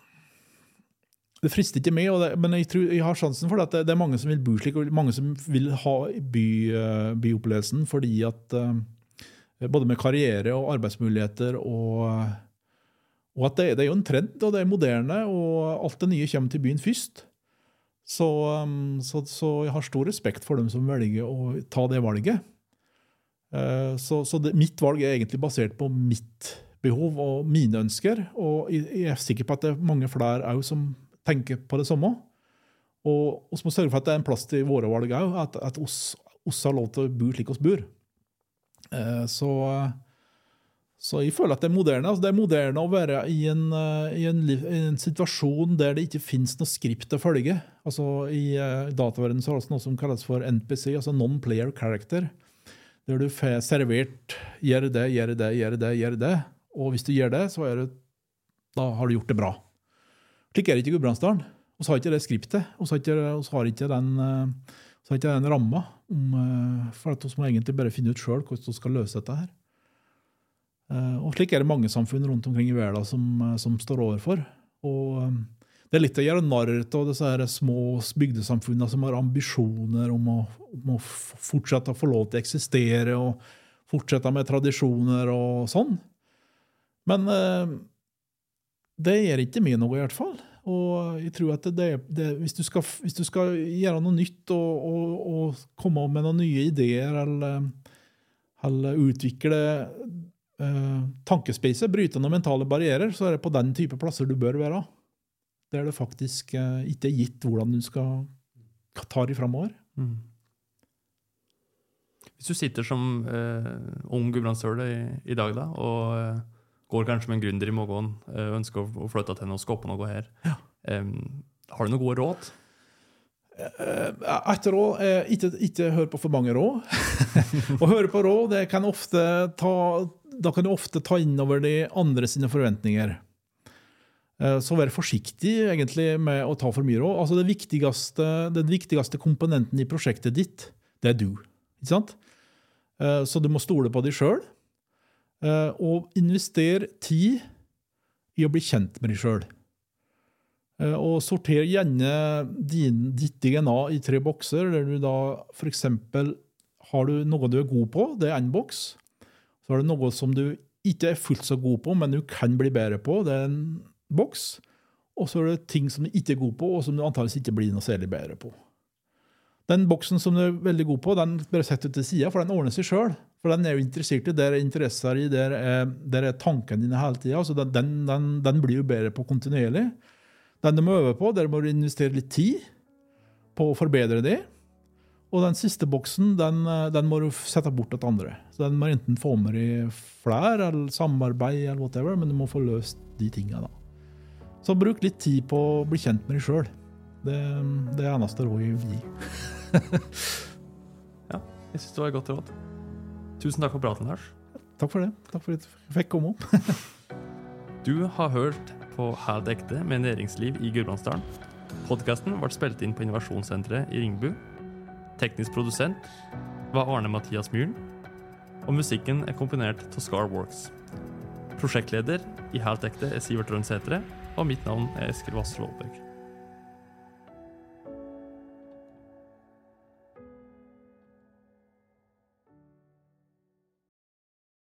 det frister ikke meg, det, men jeg, tror, jeg, har sjansen for det. at det, er mange som vil bo slik, og mange som vil ha by, uh, byopplevelsen fordi at uh, Både med karriere og arbeidsmuligheter og, og at det, det, er jo en trend, og det er moderne, og alt det nye kommer til byen først. Så, um, så, så jeg har stor respekt for dem som velger å ta det valget. Så, så det, mitt valg er egentlig basert på mitt behov og mine ønsker. Og jeg er sikker på at det er mange flere òg som tenker på det samme. Og vi må sørge for at det er en plass til våre valg òg, at, at oss, oss, har lov til å bo slik vi bor. Eh, så, så, jeg føler at det er moderne. Altså det er moderne å være i en, i en, i en situasjon der det ikke finnes noe skript å følge. Altså I dataverdenen så har vi noe som kalles for NPC, altså non-player character. Der du får servert 'gjør det, gjør det, gjør det', gjør det. Og hvis du gjør det, så det, da har du gjort det bra. Slik er det ikke i Gudbrandsdalen. Vi har ikke det skriptet. Vi har ikke, har ikke den, ikke den ramma. Eh, for at vi må egentlig bare finne ut sjøl hvordan vi skal løse dette. her. Eh, og Slik er det mange samfunn rundt omkring i verden som, som står overfor. Og det er litt å gjøre narr av disse her små bygdesamfunnene som har ambisjoner om å, om å fortsette å få lov til å eksistere og fortsette med tradisjoner og sånn. Men eh, det gjør ikke meg noe, i hvert fall. Og jeg tror at det, det, hvis, du skal, hvis du skal gjøre noe nytt og, og, og komme med noen nye ideer eller, eller utvikle eh, tankespacet, bryte noen mentale barrierer, så er det på den type plasser du bør være. Der det faktisk eh, ikke er gitt hvordan du skal ta det framover. Mm. Hvis du sitter som eh, ung gudbrandsdøle i, i dag da, og eh, går kanskje med en gründer i magen eh, ønsker å, flytte til og skape noe her, em, har du noen gode råd? Etter Et råd er ikke, ikke hør på for mange råd. *laughs* Å høre på råd det kan ofte ta, da kan du ofte ta innover de andre sine forventninger. Eh, Så vær forsiktig egentlig med å ta for mye råd. Altså det viktigste, Den viktigste komponenten i prosjektet ditt, det er du. Ikke sant? Eh, Så du må stole på deg sjøl. Og investere tid i å bli kjent med deg sjøl. Eh, Og sorter gjerne din, ditt DNA i tre bokser, der du da f.eks. har du noe du er god på, det er én boks. Så har du noe som du ikke er fullt så god på, men du kan bli bedre på, det er en boks. Og så er det ting som du ikke er god på, og som du antakeligvis ikke blir noe særlig bedre på. Den boksen som du er veldig god på, den bare setter du til sida, for den ordner seg sjøl. For den er jo interessert i, der er interesser i, der er, der er tankene dine hele tida. Så den, den, den, den blir jo bedre på kontinuerlig. Den du må øve på, der må du investere litt tid på å forbedre det. Og den siste boksen den, må du sette bort til andre. Så Den må enten få med deg flere eller samarbeid, eller whatever, men du må få løst de tinga. Så bruk litt tid på å bli kjent med deg sjøl. Det, det er eneste rådet jeg vil gi. *laughs* Ja, jeg synes det var et godt råd. Tusen takk for praten, Lars. Takk for det. Takk for at jeg fikk komme. opp. *laughs* Du har hørt på Helt ekte med næringsliv i Gudbrandsdalen. Podkasten ble spilt inn på Innovasjonssenteret i Ringbu. Teknisk produsent var Arne Mathias Myhren. Og musikken er komponert av Scarworks. Prosjektleder i Helt ekte er Sivert Rønnsætre, og mitt navn er Eskil Vassel Aalberg.